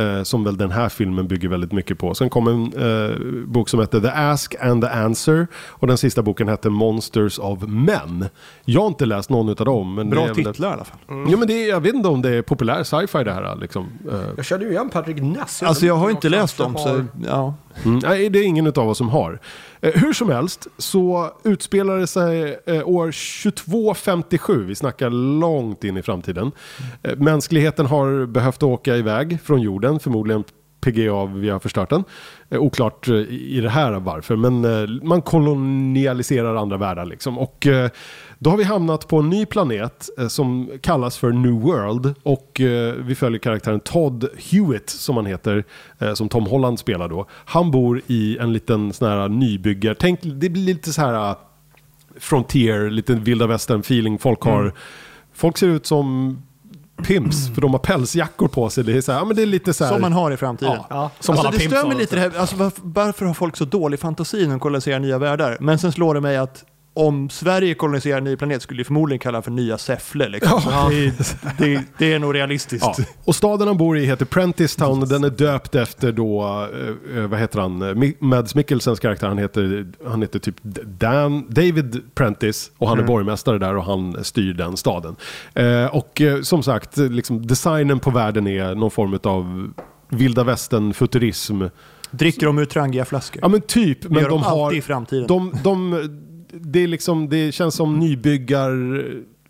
Eh, Som väl den här filmen bygger väldigt mycket på. Sen kom en eh, bok som hette The Ask and the Answer. Och den sista boken hette Monsters of Men. Jag har inte läst någon av dem. Men det Bra är väl ett- titlar i alla fall. Ja, men det är, jag vet inte om det är populär sci-fi det här. Liksom. Eh, Jag kände ju igen Patrick Ness. Alltså jag har inte läst dem, kanske så har- ja. Mm, nej, det är ingen av oss som har. Eh, hur som helst så utspelar det sig eh, år 2257. Vi snackar långt in i framtiden. Eh, mänskligheten har behövt åka iväg från jorden, förmodligen PGA, vi har förstört den. Oklart i det här varför, men man kolonialiserar andra världar liksom. Och då har vi hamnat på en ny planet eh, som kallas för New World och eh, vi följer karaktären Todd Hewitt som han heter, eh, som Tom Holland spelar då. Han bor i en liten sån här nybyggar, tänk det blir lite så här Frontier, lite vilda västern feeling. Folk har, folk ser ut som pimps för de har pälsjackor på sig. Det är, så här, ja, men det är lite så här, Som man har i framtiden. Ja. Ja, som alltså, alla det pimps stör mig lite det här, alltså, varför, varför har folk så dålig fantasi när de koloniserar nya världar? Men sen slår det mig att om Sverige koloniserar en ny planet skulle vi förmodligen kalla den för nya Säffle. Liksom. Det, det, det är nog realistiskt. Ja. Och staden han bor i heter Prentice Town och den är döpt efter då, eh, eh, vad heter han, Eh, Mads Mikkelsens karaktär, han heter, han heter typ Dan, David Prentice och han är borgmästare där och han styr den staden. Och som sagt, liksom, designen på världen är någon form av vilda västern, futurism. Dricker de ur trangiga flaskor? Ja men typ, men gör de de har... alltid i framtiden. De, de, det, är liksom, det känns som nybyggar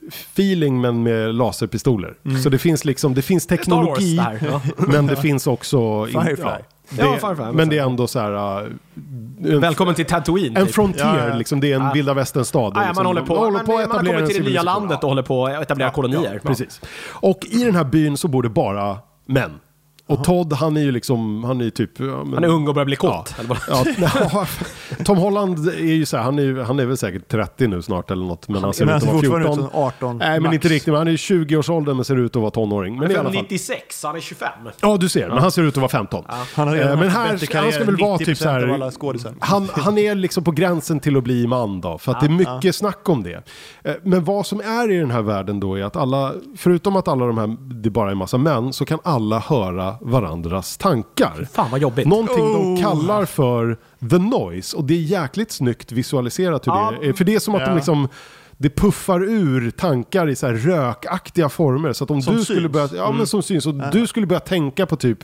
feeling men med laserpistoler. Så det finns liksom, det finns teknologi det här. Ja. men det finns också... in- Firefly. ja. det, Ja, farfar, men det är ändå så här... uh, en, Välkommen till Tatooine. en typ. frontier, Ja, ja. liksom, det är en Ja. vilda västern-stad. Ja, liksom, man håller på, man håller man, på att man har etablera kommit till det nya landet och håller på att etablera kolonier. Ja, precis. Och i den här byn så bor det bara män. Och Todd han är ju liksom, han är ju typ... Ja, men, Han är ung och börjar bli Ja, kåt. ja, ja, Tom Holland är ju så här, han är, han är väl säkert 30 nu snart eller något. Men han ser Men ut han att vara fortfarande 14. ut som 18 Nej men max. inte riktigt, men han är i 20-årsåldern men ser ut att vara tonåring. Men i alla fall. 96, han är 25. Ja du ser, men han ser ut att vara 15. Han har redan Eh, men här, han ska väl vara typ 90% så här, han, han är liksom på gränsen till att bli man då, för att det är mycket snack om det. Eh, Men vad som är i den här världen då är att alla, förutom att alla de här, det bara är massa män, så kan alla höra varandras tankar. Fan vad jobbigt. Någonting Oh. de kallar för the noise och det är jäkligt snyggt visualiserat hur Ja. det är. För det är som att de Ja. liksom det puffar ur tankar i så här rökaktiga former. Så att om Som du skulle syns. börja, ja men som syns, och du skulle börja tänka på typ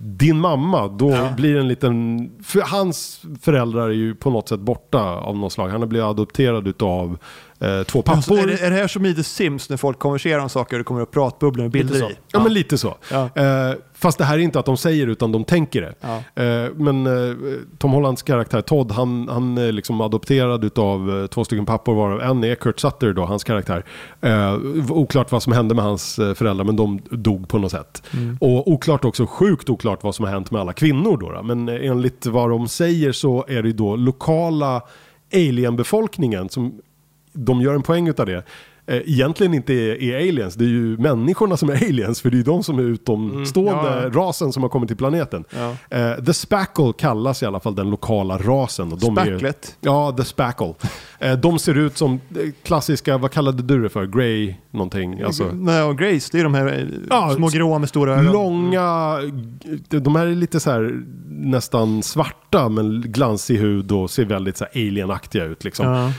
din mamma, då blir det en liten... För hans föräldrar är ju på något sätt borta av något slag. Han har blivit adopterad utav eh, två pappor. Är, det, är det här som i The Sims när folk konverserar om saker och det kommer upp pratbubblor med bilder Lite så. i? Ja, men lite så. Ja. Eh, fast det här är inte att de säger utan de tänker det. Ja. Eh, men eh, Tom Hollands karaktär Todd, han, han är liksom adopterad utav eh, två stycken pappor varav en är Kurt Sutter då, hans karaktär. Eh, oklart vad som hände med hans föräldrar men de dog på något sätt. Mm. Och oklart också, sjukt oklart vad som har hänt med alla kvinnor då. då. Men enligt vad de säger så är det då lokala alienbefolkningen som de gör en poäng utav det. Eh, egentligen inte är, är aliens, det är ju människorna som är aliens för det är ju de som är utomstående Mm, ja, rasen som har kommit till planeten. Ja. Eh, the Spackle kallas i alla fall den lokala rasen. Och de Är, Spacklet? ja, The Spackle. Eh, de ser ut som klassiska, vad kallade du det för? Grey någonting? Alltså, Nej, Grace, det är de här Ja, små gråa med stora ögon. Långa, de här är lite så här nästan svarta men glansig hud och ser väldigt så här alienaktiga ut liksom.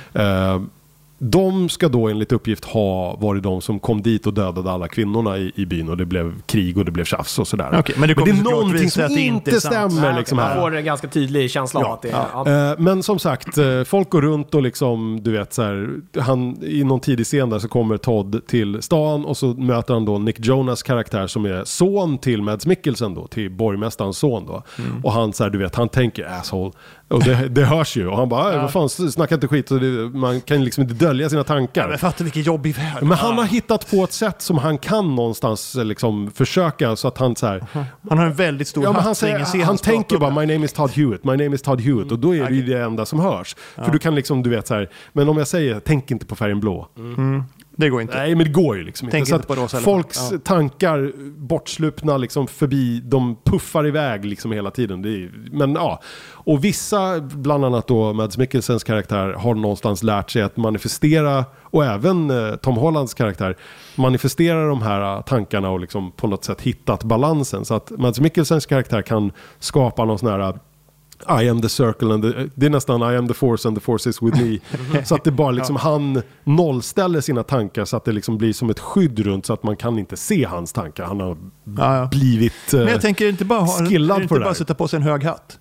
De ska då enligt uppgift ha varit de som kom dit och dödade alla kvinnorna i, i byn och det blev krig och det blev tjafs och sådär. Okej, men det kommer är såklart någonting som att det inte inte är stämmer Nej, liksom man får en ganska tydlig känsla av Ja. att det är... Ja. Eh, Men som sagt, eh, folk går runt och liksom, du vet så här, han, i någon tidig scen där så kommer Todd till stan och så möter han då Nick Jonas karaktär som är son till Mads Mikkelsen då, till borgmästarens son då. Och han så här, du vet, han tänker asshole. Och det, det hörs ju och han bara, "Äh, vad fan, snacka inte skit. Det, man kan liksom inte dölja sina tankar. Men fatta vilken jobbig värld. Men han har hittat på ett sätt som han kan någonstans liksom försöka så att han så här, Han har en väldigt stor Ja, han, hatt, ser säger, han hans tänker bara. My name is Todd Hewitt, My name is Todd Hewitt och då är det ju det enda som hörs. För du kan liksom, du vet så här, men om jag säger tänk inte på färgen blå. Det går inte. Nej men det går ju liksom Tänk inte. Så inte eller folks ja. tankar bortslupna liksom förbi, de puffar iväg liksom hela tiden. Är, men ja, och vissa, bland annat då Mads Mikkelsens karaktär, har någonstans lärt sig att manifestera, och även eh, Tom Hollands karaktär, manifestera de här eh, tankarna och liksom på något sätt hittat balansen. Så att Mads Mikkelsens karaktär kan skapa någon sån här eh, I am the circle and the, det är nästan I am the force and the force is with me. så att det bara liksom, han nollställer sina tankar så att det liksom blir som ett skydd runt så att man kan inte se hans tankar. Han har Ja, ja. blivit eh, Men jag tänker inte bara, ha, skillad det på inte det bara sätta på sig en hög hatt.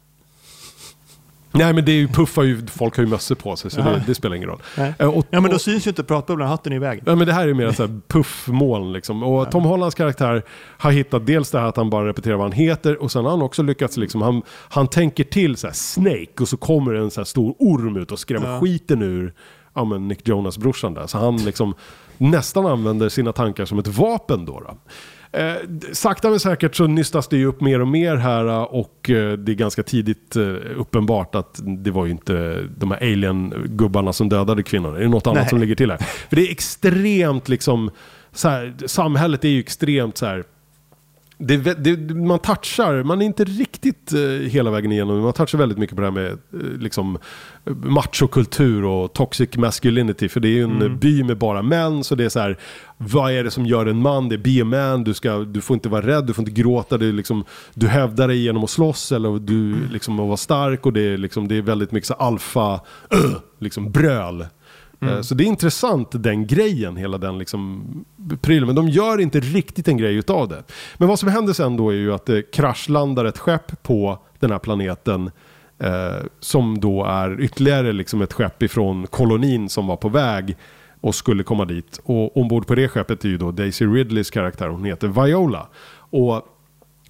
Nej men det är ju, puffar ju, folk har ju mössor på sig så det, det spelar ingen roll. Eh, och, Ja men då och- syns ju inte pratbubblan, hatten är i vägen. Ja, men det här är mer så här puffmoln liksom. Och Tom Hollands karaktär har hittat dels det här att han bara repeterar vad han heter och sen har han också lyckats liksom, han, han tänker till så här Snake och så kommer en så här stor orm ut och skrämmer Ja. skiten ur ja, men Nick Jonas brorsan där. Så han liksom nästan använder sina tankar som ett vapen då. då. Eh, sakta men säkert så nystas det ju upp mer och mer här eh, och eh, det är ganska tidigt eh, uppenbart att det var ju inte de här alien-gubbarna som dödade kvinnorna. Det är något annat Nej. som ligger till här. För det är extremt liksom, så här, samhället är ju extremt så här det, det, man touchar, man är inte riktigt eh, hela vägen igenom, man touchar väldigt mycket på det här med eh, liksom, machokultur och toxic masculinity. För det är ju en Mm. by med bara män, så det är så här, vad är det som gör en man? Det är be a man, du, ska, du får inte vara rädd, du får inte gråta, det liksom, du hävdar dig genom att slåss eller du liksom att vara stark och det är, liksom, det är väldigt mycket så alfa, uh, liksom bröl. Eh, Så det är intressant den grejen, hela den liksom prylen. Men de gör inte riktigt en grej utav det. Men vad som händer sen då är ju att det kraschlandar ett skepp på den här planeten. Eh, som då är ytterligare liksom ett skepp ifrån kolonin som var på väg och skulle komma dit. Och ombord på det skeppet är ju då Daisy Ridleys karaktär, hon heter Viola. Och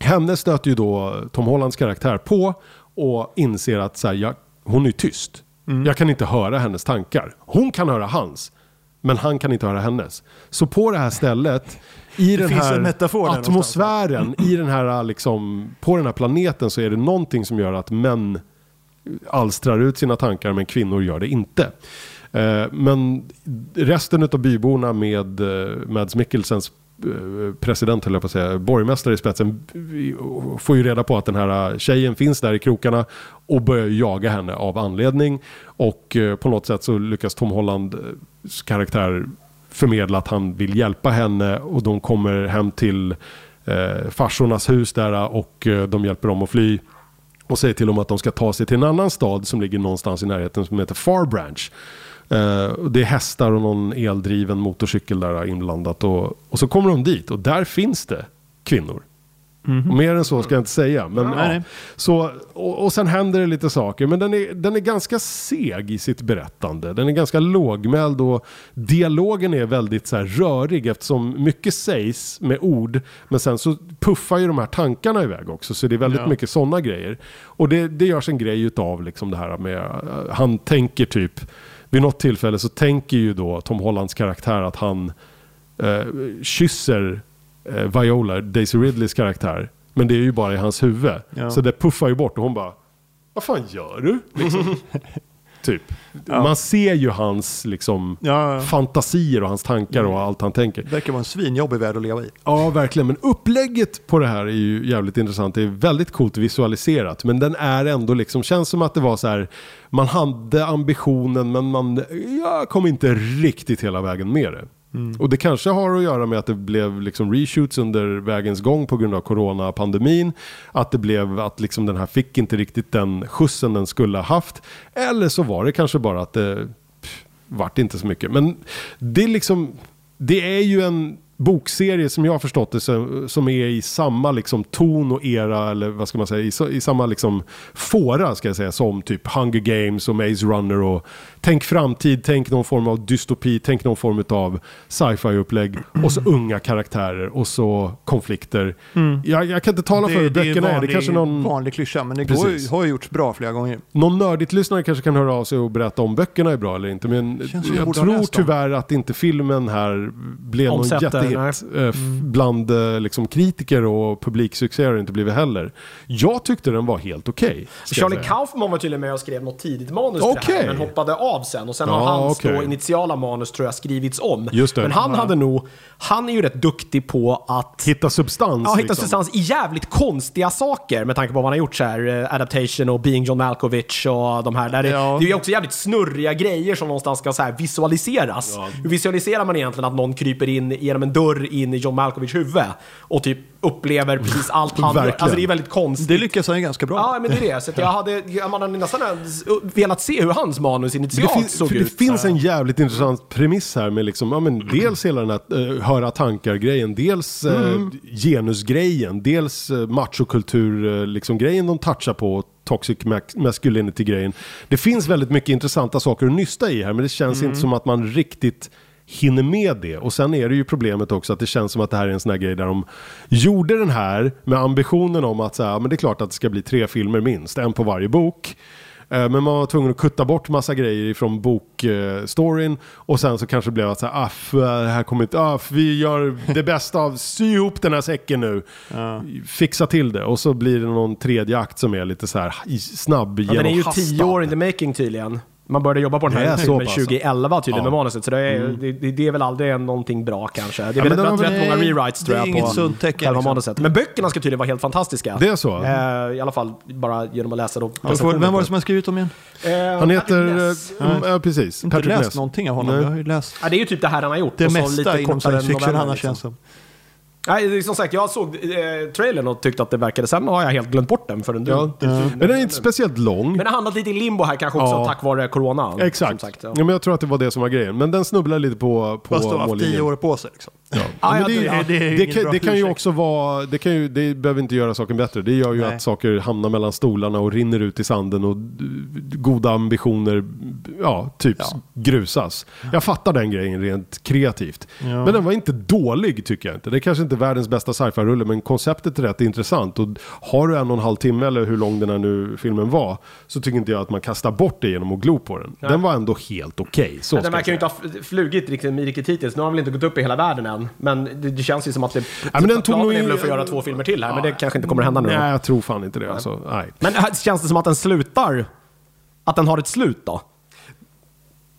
henne stöter ju då Tom Hollands karaktär på och inser att så här, jag, hon är tyst. Mm. Jag kan inte höra hennes tankar. Hon kan höra hans, men han kan inte höra hennes. Så på det här stället, i den finns här atmosfären, i den här, liksom, på den här planeten så är det någonting som gör att män alstrar ut sina tankar men kvinnor gör det inte. Eh, Men resten av byborna med Mads Mikkelsens Eh, president, höll jag på att säga, borgmästare i spetsen, får ju reda på att den här tjejen finns där i krokarna och börjar jaga henne av anledning. Och eh, på något sätt så lyckas Tom Hollands eh, karaktär förmedla att han vill hjälpa henne och de kommer hem till eh, farsornas hus där och de hjälper dem att fly och säger till dem att de ska ta sig till en annan stad som ligger någonstans i närheten som heter Far Branch. Eh, det är hästar och någon eldriven motorcykel där inblandat och, och så kommer de dit och där finns det kvinnor. Och mer än så ska jag inte säga. Men, ja. nej. Så, och, och sen händer det lite saker. Men den är, den är ganska seg i sitt berättande. Den är ganska lågmäld och dialogen är väldigt så här, rörig eftersom mycket sägs med ord. Men sen så puffar ju de här tankarna iväg också. Så det är väldigt Ja. mycket sådana grejer. Och det, det görs en grej utav liksom det här med, eh, han tänker typ, vid något tillfälle så tänker ju då Tom Hollands karaktär att han eh, kysser eh, Viola, Daisy Ridleys karaktär. Men det är ju bara i hans huvud. Ja. Så det puffar ju bort och hon bara, vad fan gör du? Liksom. typ. Ja. Man ser ju hans liksom, Ja, fantasier och hans tankar och allt han tänker. det verkar vara en svinjobbig värld att leva i. Ja, verkligen. Men upplägget på det här är ju jävligt intressant. Det är väldigt coolt visualiserat. Men den är ändå liksom, känns som att det var så här, man hade ambitionen men man ja, kom inte riktigt hela vägen med det. Mm. Och det kanske har att göra med att det blev liksom reshoots under vägens gång på grund av coronapandemin. Att det blev att liksom den här fick inte riktigt den skjutsen den skulle ha haft. Eller så var det kanske bara att det pff, vart inte så mycket. Men det liksom, det är ju en bokserie som jag har förstått det som, som är i samma liksom ton och era, eller vad ska man säga, i, i samma liksom fåra ska jag säga, som typ Hunger Games och Maze Runner och tänk framtid, tänk någon form av dystopi, tänk någon form av sci-fi upplägg och så unga karaktärer och så konflikter. Jag, jag kan inte tala för hur böckerna är, det vanlig, kanske någon... vanlig klyscha, men det går, har ju gjorts bra flera gånger. Någon nördigt lyssnare kanske kan höra av sig och berätta om böckerna är bra eller inte. Men jag jag tror tyvärr att inte filmen här blev någon Omsätter, nej. eh, f- Bland eh, liksom, kritiker och publiksuccé har det inte blivit heller. Jag tyckte den var helt okej. jag Charlie. Kaufman var tydligen med och skrev något tidigt manus till det här, men hoppade av sen. Och sen Ja, har hans okej. då initiala manus tror jag skrivits om. Det. Men han Ja. hade nog, han är ju rätt duktig på att Hitta substans. Ja, hitta liksom. substans i jävligt konstiga saker med tanke på vad han har gjort så här. eh, Adaptation och Being John Malkovich och de här. Där det, Ja. det är ju också jävligt snurriga grejer som någonstans ska så här visualiseras. Hur visualiserar man egentligen att någon kryper in genom en dörr in i John Malkovichs huvud och typ upplever precis allt han gör? Alltså det är väldigt konstigt. Det lyckas han ju ganska bra. Ja, men det är det. Så jag hade, man hade nästan velat se hur hans manus Det, initialt fin- såg för ut. det finns en jävligt intressant premiss här med liksom, ja, men dels hela den här eh, höra tankar-grejen, dels eh, Mm. genusgrejen, dels uh, machokultur-grejen liksom, grejen de touchar på, toxic ma- masculinity-grejen. Det finns väldigt mycket intressanta saker att nysta i här, men det känns Mm. inte som att man riktigt hinner med det. Och sen är det ju problemet också att det känns som att det här är en sån här grej där de gjorde den här med ambitionen om att ja, men det är klart att det ska bli tre filmer minst, en på varje bok. Eh, Men man var tvungen att kutta bort massa grejer ifrån bokstoryn och sen så kanske det blev att så här, aff, eh, det här kommer inte, aff, vi gör det bästa av, sy ihop den här säcken nu, fixa till det och så blir det någon tredje akt som är lite så här snabb, Ja, den är ju tio år in the making tydligen. Man började jobba på den här så filmen pass. 2011 tydligen Ja. med manuset. Så det är, det, det, det är väl aldrig en- någonting bra kanske. Det är men väl har rätt, många rewrites tror jag på själva liksom. manuset. Men böckerna ska tydligen vara helt fantastiska. Det är så? Eh, I alla fall bara genom att läsa då. Jag Vem var det som har skrivit dem igen? Eh, Han heter, Patrick Ness. eh, mm, ja precis, Inte Patrick läst Ness. någonting av honom. Nej. Jag har ju läst Ja, det är ju typ det här han har gjort. det och så mesta inom science fiction han har liksom. känns som. Nej, som sagt, jag såg eh, trailern och tyckte att det verkade. Sen har jag helt glömt bort den förrän du. Ja. Men den är inte speciellt lång. Men det har hamnat lite i limbo här kanske också Ja. tack vare corona. Exakt. Som sagt, ja. ja. men jag tror att det var det som var grejen. Men den snubblar lite på, på Fast du har haft tio år på sig. Liksom. Ja. Ja, men ja, det, kan, bra det kan ju också vara, det, kan ju, det behöver inte göra saken bättre. Det gör ju Nej. att saker hamnar mellan stolarna och rinner ut i sanden och goda ambitioner, ja, typ Ja. grusas. Jag fattar den grejen rent kreativt. Ja. Men den var inte dålig tycker jag inte. Det är kanske inte är världens bästa sci-fi-rulle, men konceptet är rätt intressant. Och har du en och en halv timme eller hur lång den här nu filmen var, så tycker inte jag att man kastar bort det genom att glo på den. Den var ändå helt okej. ska den verkar ju inte ha flugit riktigt, riktigt hittills. Nu har den väl inte gått upp i hela världen än. Men det, det känns ju som att det... men den tog nog är väl att få göra två filmer till här, men det kanske inte kommer att hända nu. Nej, jag tror fan inte det. Alltså. Nej. Men känns det som att den slutar... Att den har ett slut då?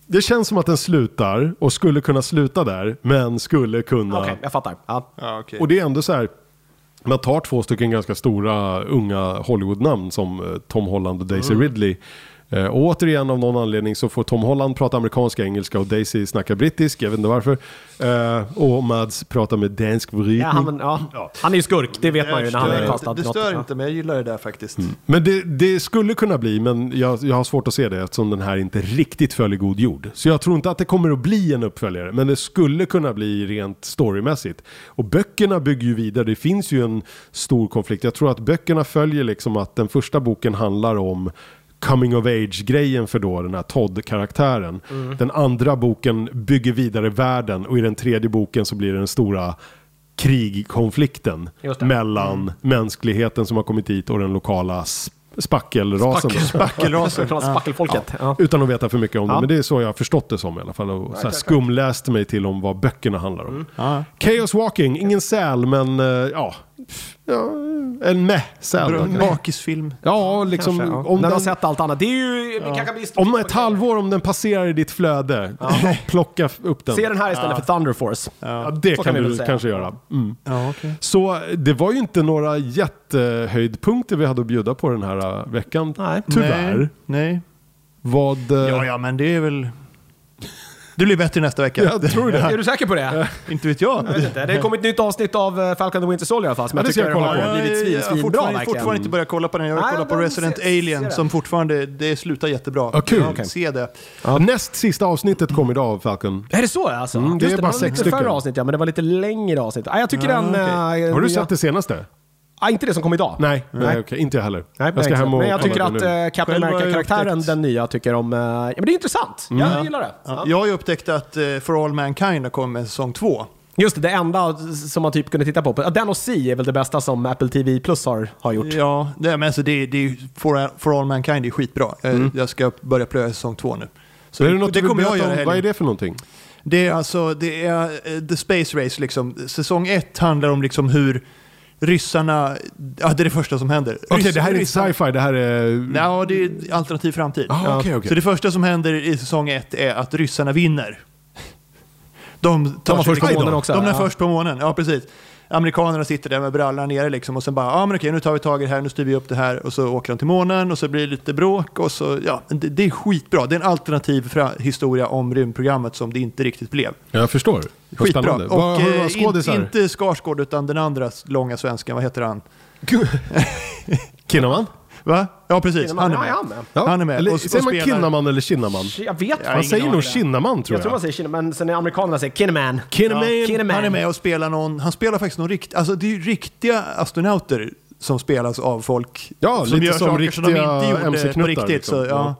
Det känns som att den slutar och skulle kunna sluta där, men skulle kunna... Okej, jag fattar. Ja. Ja, okej. Och det är ändå så här, man tar två stycken ganska stora unga Hollywood-namn som eh, Tom Holland och Daisy Ridley. Eh, och återigen av någon anledning så får Tom Holland prata amerikanska engelska och Daisy snacka brittisk, jag vet inte varför. Eh, och Mads pratar med dansk vridning. Ja, han, ja. han är ju skurk, det vet man ju när han är det, kastad. det stör inte, men jag gillar det där faktiskt. Men det, det skulle kunna bli, men jag, jag har svårt att se det eftersom den här inte riktigt följer god jord. Så jag tror inte att det kommer att bli en uppföljare, men det skulle kunna bli rent storymässigt. Och böckerna bygger ju vidare, det finns ju en stor konflikt. Jag tror att böckerna följer liksom att den första boken handlar om coming of age-grejen för då den här Todd-karaktären. Mm. Den andra boken bygger vidare världen och i den tredje boken så blir det den stora krigkonflikten det. Mm. mellan mänskligheten som har kommit hit och den lokala sp- spackelrasen. Spackelrasen. Spackelfolket. Ja. Utan att veta för mycket om det, Ja. men det är så jag har förstått det som i alla fall. Och så här skumläste mig till om vad böckerna handlar om. Mm. Ja. Chaos Walking, ingen säl men eh, ja, ja en meh-säl. Bra, då. en bakisfilm. Ja, liksom Kanske, ja. om, När man sett allt annat. Det är ju... Blir om ett halvår om den passerar i ditt flöde, plocka upp den. Se den här istället för Thunder Force. Ja, det Så kan kan du säga. kanske göra. Mm. Ja, okej. Så det var ju inte några jättehöjdpunkter vi hade att bjuda på den här uh, veckan. Nej. Tyvärr. Nej. Nej. Vad... eh, Ja, ja, men det är väl... Det blir bättre nästa vecka. Jag tror det. Är du säker på det? Inte vet jag. Jag vet inte. Det har kommit ett nytt avsnitt av eh, Falcon the Winter Soldier i alla fall, som Ja, jag det ska tycker jag kolla har på. blivit svin, jag har svinbra fortfarande, fortfarande inte börjat kolla på den. Jag vill Nej, kolla på den Resident ser- Alien ser som fortfarande, det slutar jättebra. Ja, kul. Okej. Se det. Näst sista avsnittet kom idag av Falcon. Är det så alltså? Mm, det är Just bara var sex lite stycken. färre avsnitt ja, men det var lite längre avsnitt. Ah, jag tycker Ja, den... okej. eh, Har du sett det senaste? Ah, inte det som kom idag. Nej, Nej. nej. okej, inte jag heller. Nej, jag ska hem och men jag tycker att nu. eh, Captain America-karaktären, den nya, tycker om... eh, ja, men det är intressant. Jag gillar det. Ja. Ja. Jag har ju upptäckt att uh, For All Mankind har kommit med säsong två. Just det, det enda som man typ kunde titta på. Den och C är väl det bästa som Apple TV Plus har, har gjort. Ja, det, men alltså det, det For, All- For All Mankind är skitbra. Eh, Mm. Jag ska börja plöja säsong två nu. Så är det något det du vill kommer jag göra om? Vad är det för någonting? Det är alltså, det är eh, The Space Race liksom. Säsong ett handlar om liksom hur ryssarna, ja det är det första som händer. Okej, Ryss- det här är inte sci-fi, det här är... Ja, det är alternativ framtid. Ah, okej, okej. Så det första som händer i säsong ett är att ryssarna vinner. De, tar De var sig först på månen också, De är ja. först på månen, ja precis. Amerikanerna sitter där med brallan nere liksom och sen bara, ja men okej nu tar vi tag i det här, nu styr vi upp det här och så åker de till månen och så blir det lite bråk och så, ja, det, det är skitbra. Det är en alternativ historia om rymdprogrammet som det inte riktigt blev. Jag förstår. Skitbra. Och Vad, eh, in, inte Skarsgård utan den andra långa svensken, vad heter han? Kinnaman? Va? Ja precis, han är Ja, med. är han med? Ja. Han är med. Eller, Och- och säger man spelar- Kinnaman eller Kinnaman? Jag vet Ja, Man säger nog. Kinnaman tror Jag jag. tror man säger Kinnaman, men sen är amerikanerna säger Kinnaman. Kinnaman. Ja, Kinnaman. Han är med och spelar någon, han spelar faktiskt någon rikt, alltså det är ju riktiga astronauter som spelas av folk Ja, som lite gör som saker som de inte gjorde på riktigt. liksom. Så, ja.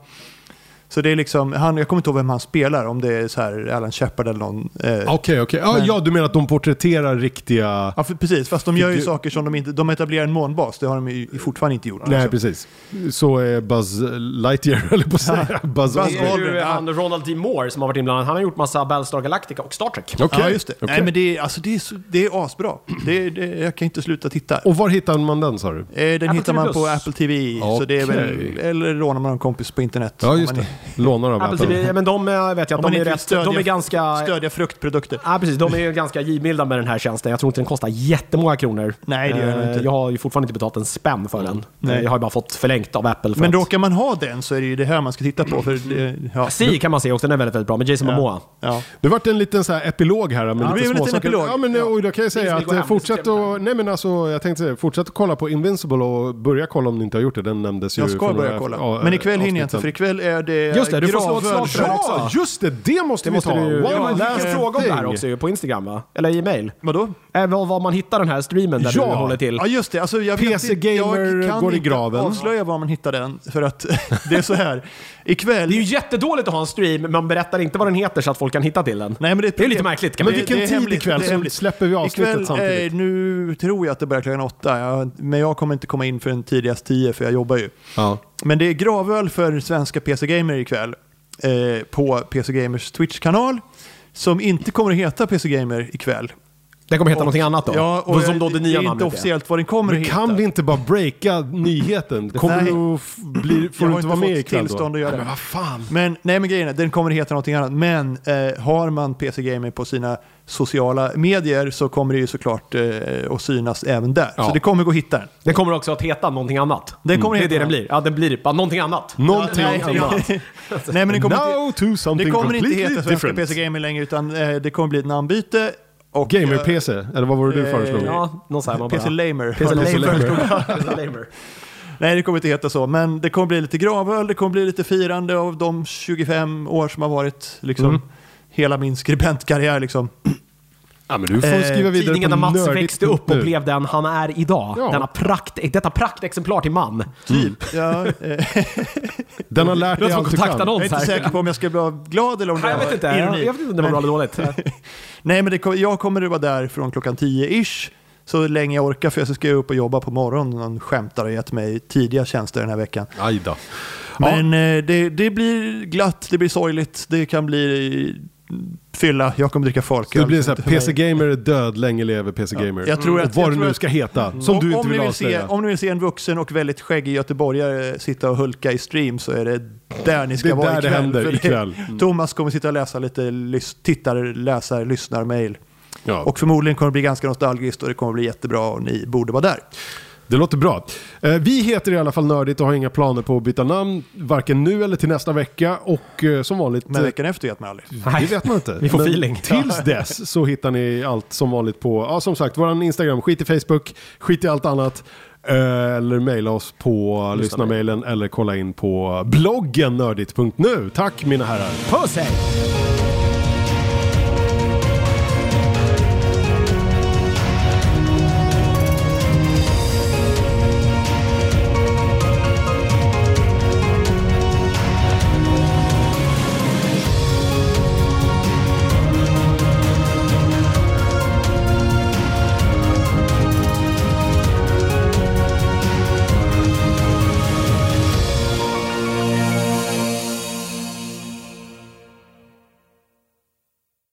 Ja. så det är liksom, han, jag kommer inte ihåg vem han spelar, om det är så här Alan Shepard eller någon. Eh, Okej, okej. Ja, Men- ja, du menar att de porträtterar riktiga... Ja, för, precis, fast de gör ju du- saker som de inte, de etablerar en månbas, det har de ju fortfarande inte gjort. Nej, liksom. precis. Så är Buzz Lightyear, eller på att säga. Buzz Buzz Aldrin. är ju ja. han Ronald D. Moore som har varit inblandad. Han har gjort massa Battlestar Galactica och Star Trek. Okej. Ja, just det. okej. Nej, men det är, alltså, det är, så, det är asbra. Det, är- det, jag kan inte sluta titta. Och var hittar man den sa du? Eh, Den Apple hittar man TV+. på Apple TV, så det är väl, eller lånar man en kompis på internet. Ja, just man det. Lånar av Apple Apple. Men de eh, vet jag de är rätt... stödja, De är ganska... stödja fruktprodukter. Ja, precis. De är ju ganska givmilda med den här tjänsten. Jag tror inte den kostar jättemånga kronor. Nej, det gör den Eh, inte. Jag har ju fortfarande inte betalat en spänn för den. Nej. Eh, Jag har ju bara fått förlängt av Apple. För Men att... råkar man ha den så är det ju det här man ska titta på. För det, ja. Si kan man se också, den är väldigt, väldigt bra. Med Jason Momoa. Ja. Det vart en liten så här epilog här med det lite blev en liten epilog. Ja, men Ja. och då kan jag säga att eh, fortsätt det är att, nej men alltså jag tänkte säga, fortsätt att kolla på Invincible och börja kolla om ni inte har gjort det. Den nämndes ju Jag ska börja kolla. ja, Men ikväll hinner jag inte, för ikväll är det är Just det, du får slå ett slag för Ja, just det! Det måste Det vi måste ta. du Ja, en fråga om det här också ju, på Instagram va? Eller i mail. Vadå? Äh, var, var man hittar den här streamen där Ja. du håller till. Ja just det, alltså jag PC jag Gamer kan går i graven. avslöja var man hittar den, för att det är så här. Ikväll... Det är ju jättedåligt att ha en stream, men man berättar inte vad den heter så att folk kan hitta till den. Nej, men det, är Det är lite märkligt kan Men vilken tid hemligt, ikväll så släpper vi avsnittet Ikväll, samtidigt? Eh, nu tror jag att det börjar klockan åtta, jag, men jag kommer inte komma in förrän tidigast tio för jag jobbar ju. Ja. Men det är gravöl för svenska PC Gamer ikväll eh, på PC Gamers Twitch-kanal. Som inte kommer att heta PC Gamer ikväll. Den kommer heta någonting annat då? Ja, och som då det det nya är inte namnet är. officiellt vad den kommer Men att kan heta. vi inte bara breaka nyheten? Kommer Nej. du bli, får Jag du har inte vara inte med fått ikväll tillstånd då? att göra det. Men vad fan. Men, nej men grejen är, den kommer att heta någonting annat. Men eh, har man PC Gamer på sina sociala medier så kommer det ju såklart eh, att synas även där. Ja. Så det kommer gå att hitta den. Den kommer också att heta någonting annat. Den kommer det är heta det den något. blir. Ja, den blir bara någonting annat. Någonting Nej, annat. nej, men den kommer Now inte, to something det kommer inte heta Svenska different. PC Gamer längre utan eh, det kommer bli ett namnbyte. Och, eh, Gamer-PC, eller vad var det du Eh, föreslog? Ja, någon sån här man bara... PC Lamer. PC Lamer. Nej, det kommer inte heta så. Men det kommer bli lite gravöl, det kommer bli lite firande av de 25 år som har varit liksom, Mm. hela min skribentkarriär. Liksom. Ja, men du får Eh, skriva vidare Tidningen där Mats växte upp och blev den han är idag. Ja. Denna prakt, detta praktexemplar till man. Typ. Ja, eh, Den har lärt dig allt du kan. jag är inte säker på om jag ska bli glad eller om det Nej, jag vet inte. ironi. Jag, jag vet inte om det var bra eller dåligt. Nej, men det, jag kommer att vara där från klockan 10-ish. Så länge jag orkar, för jag ska upp och jobba på morgonen. Någon skämtar och gett mig tidiga tjänster den här veckan. Aj då. Men eh, det, det blir glatt, det blir sorgligt, det kan bli fylla. Jag kommer dricka folk. Det blir så här. PC Gamer är död, länge lever PC Gamer. Jag tror att- och vad det nu ska heta, som om, du inte om vill vill se, avslöja. Om ni vill se en vuxen och väldigt skäggig göteborgare sitta och hulka i stream så är det där ni ska Det är vara där det ikväll. händer För ikväll. Thomas kommer sitta och läsa lite lys- tittar, läsar, lyssnar, mail. Ja. Och förmodligen kommer det bli ganska nostalgiskt och det kommer bli jättebra och ni borde vara där. Det låter bra. Eh, Vi heter i alla fall Nördigt och har inga planer på att byta namn, varken nu eller till nästa vecka. Och eh, som vanligt, Men eh, veckan efter vet man aldrig. det vet man inte. Vi får Men feeling. Tills dess så hittar ni allt som vanligt på, ja som sagt, våran Instagram, skit i Facebook, skit i allt annat. Eller mejla oss på lyssnarmailen eller kolla in på bloggen nördigt.nu. Tack mina herrar. Puss hej!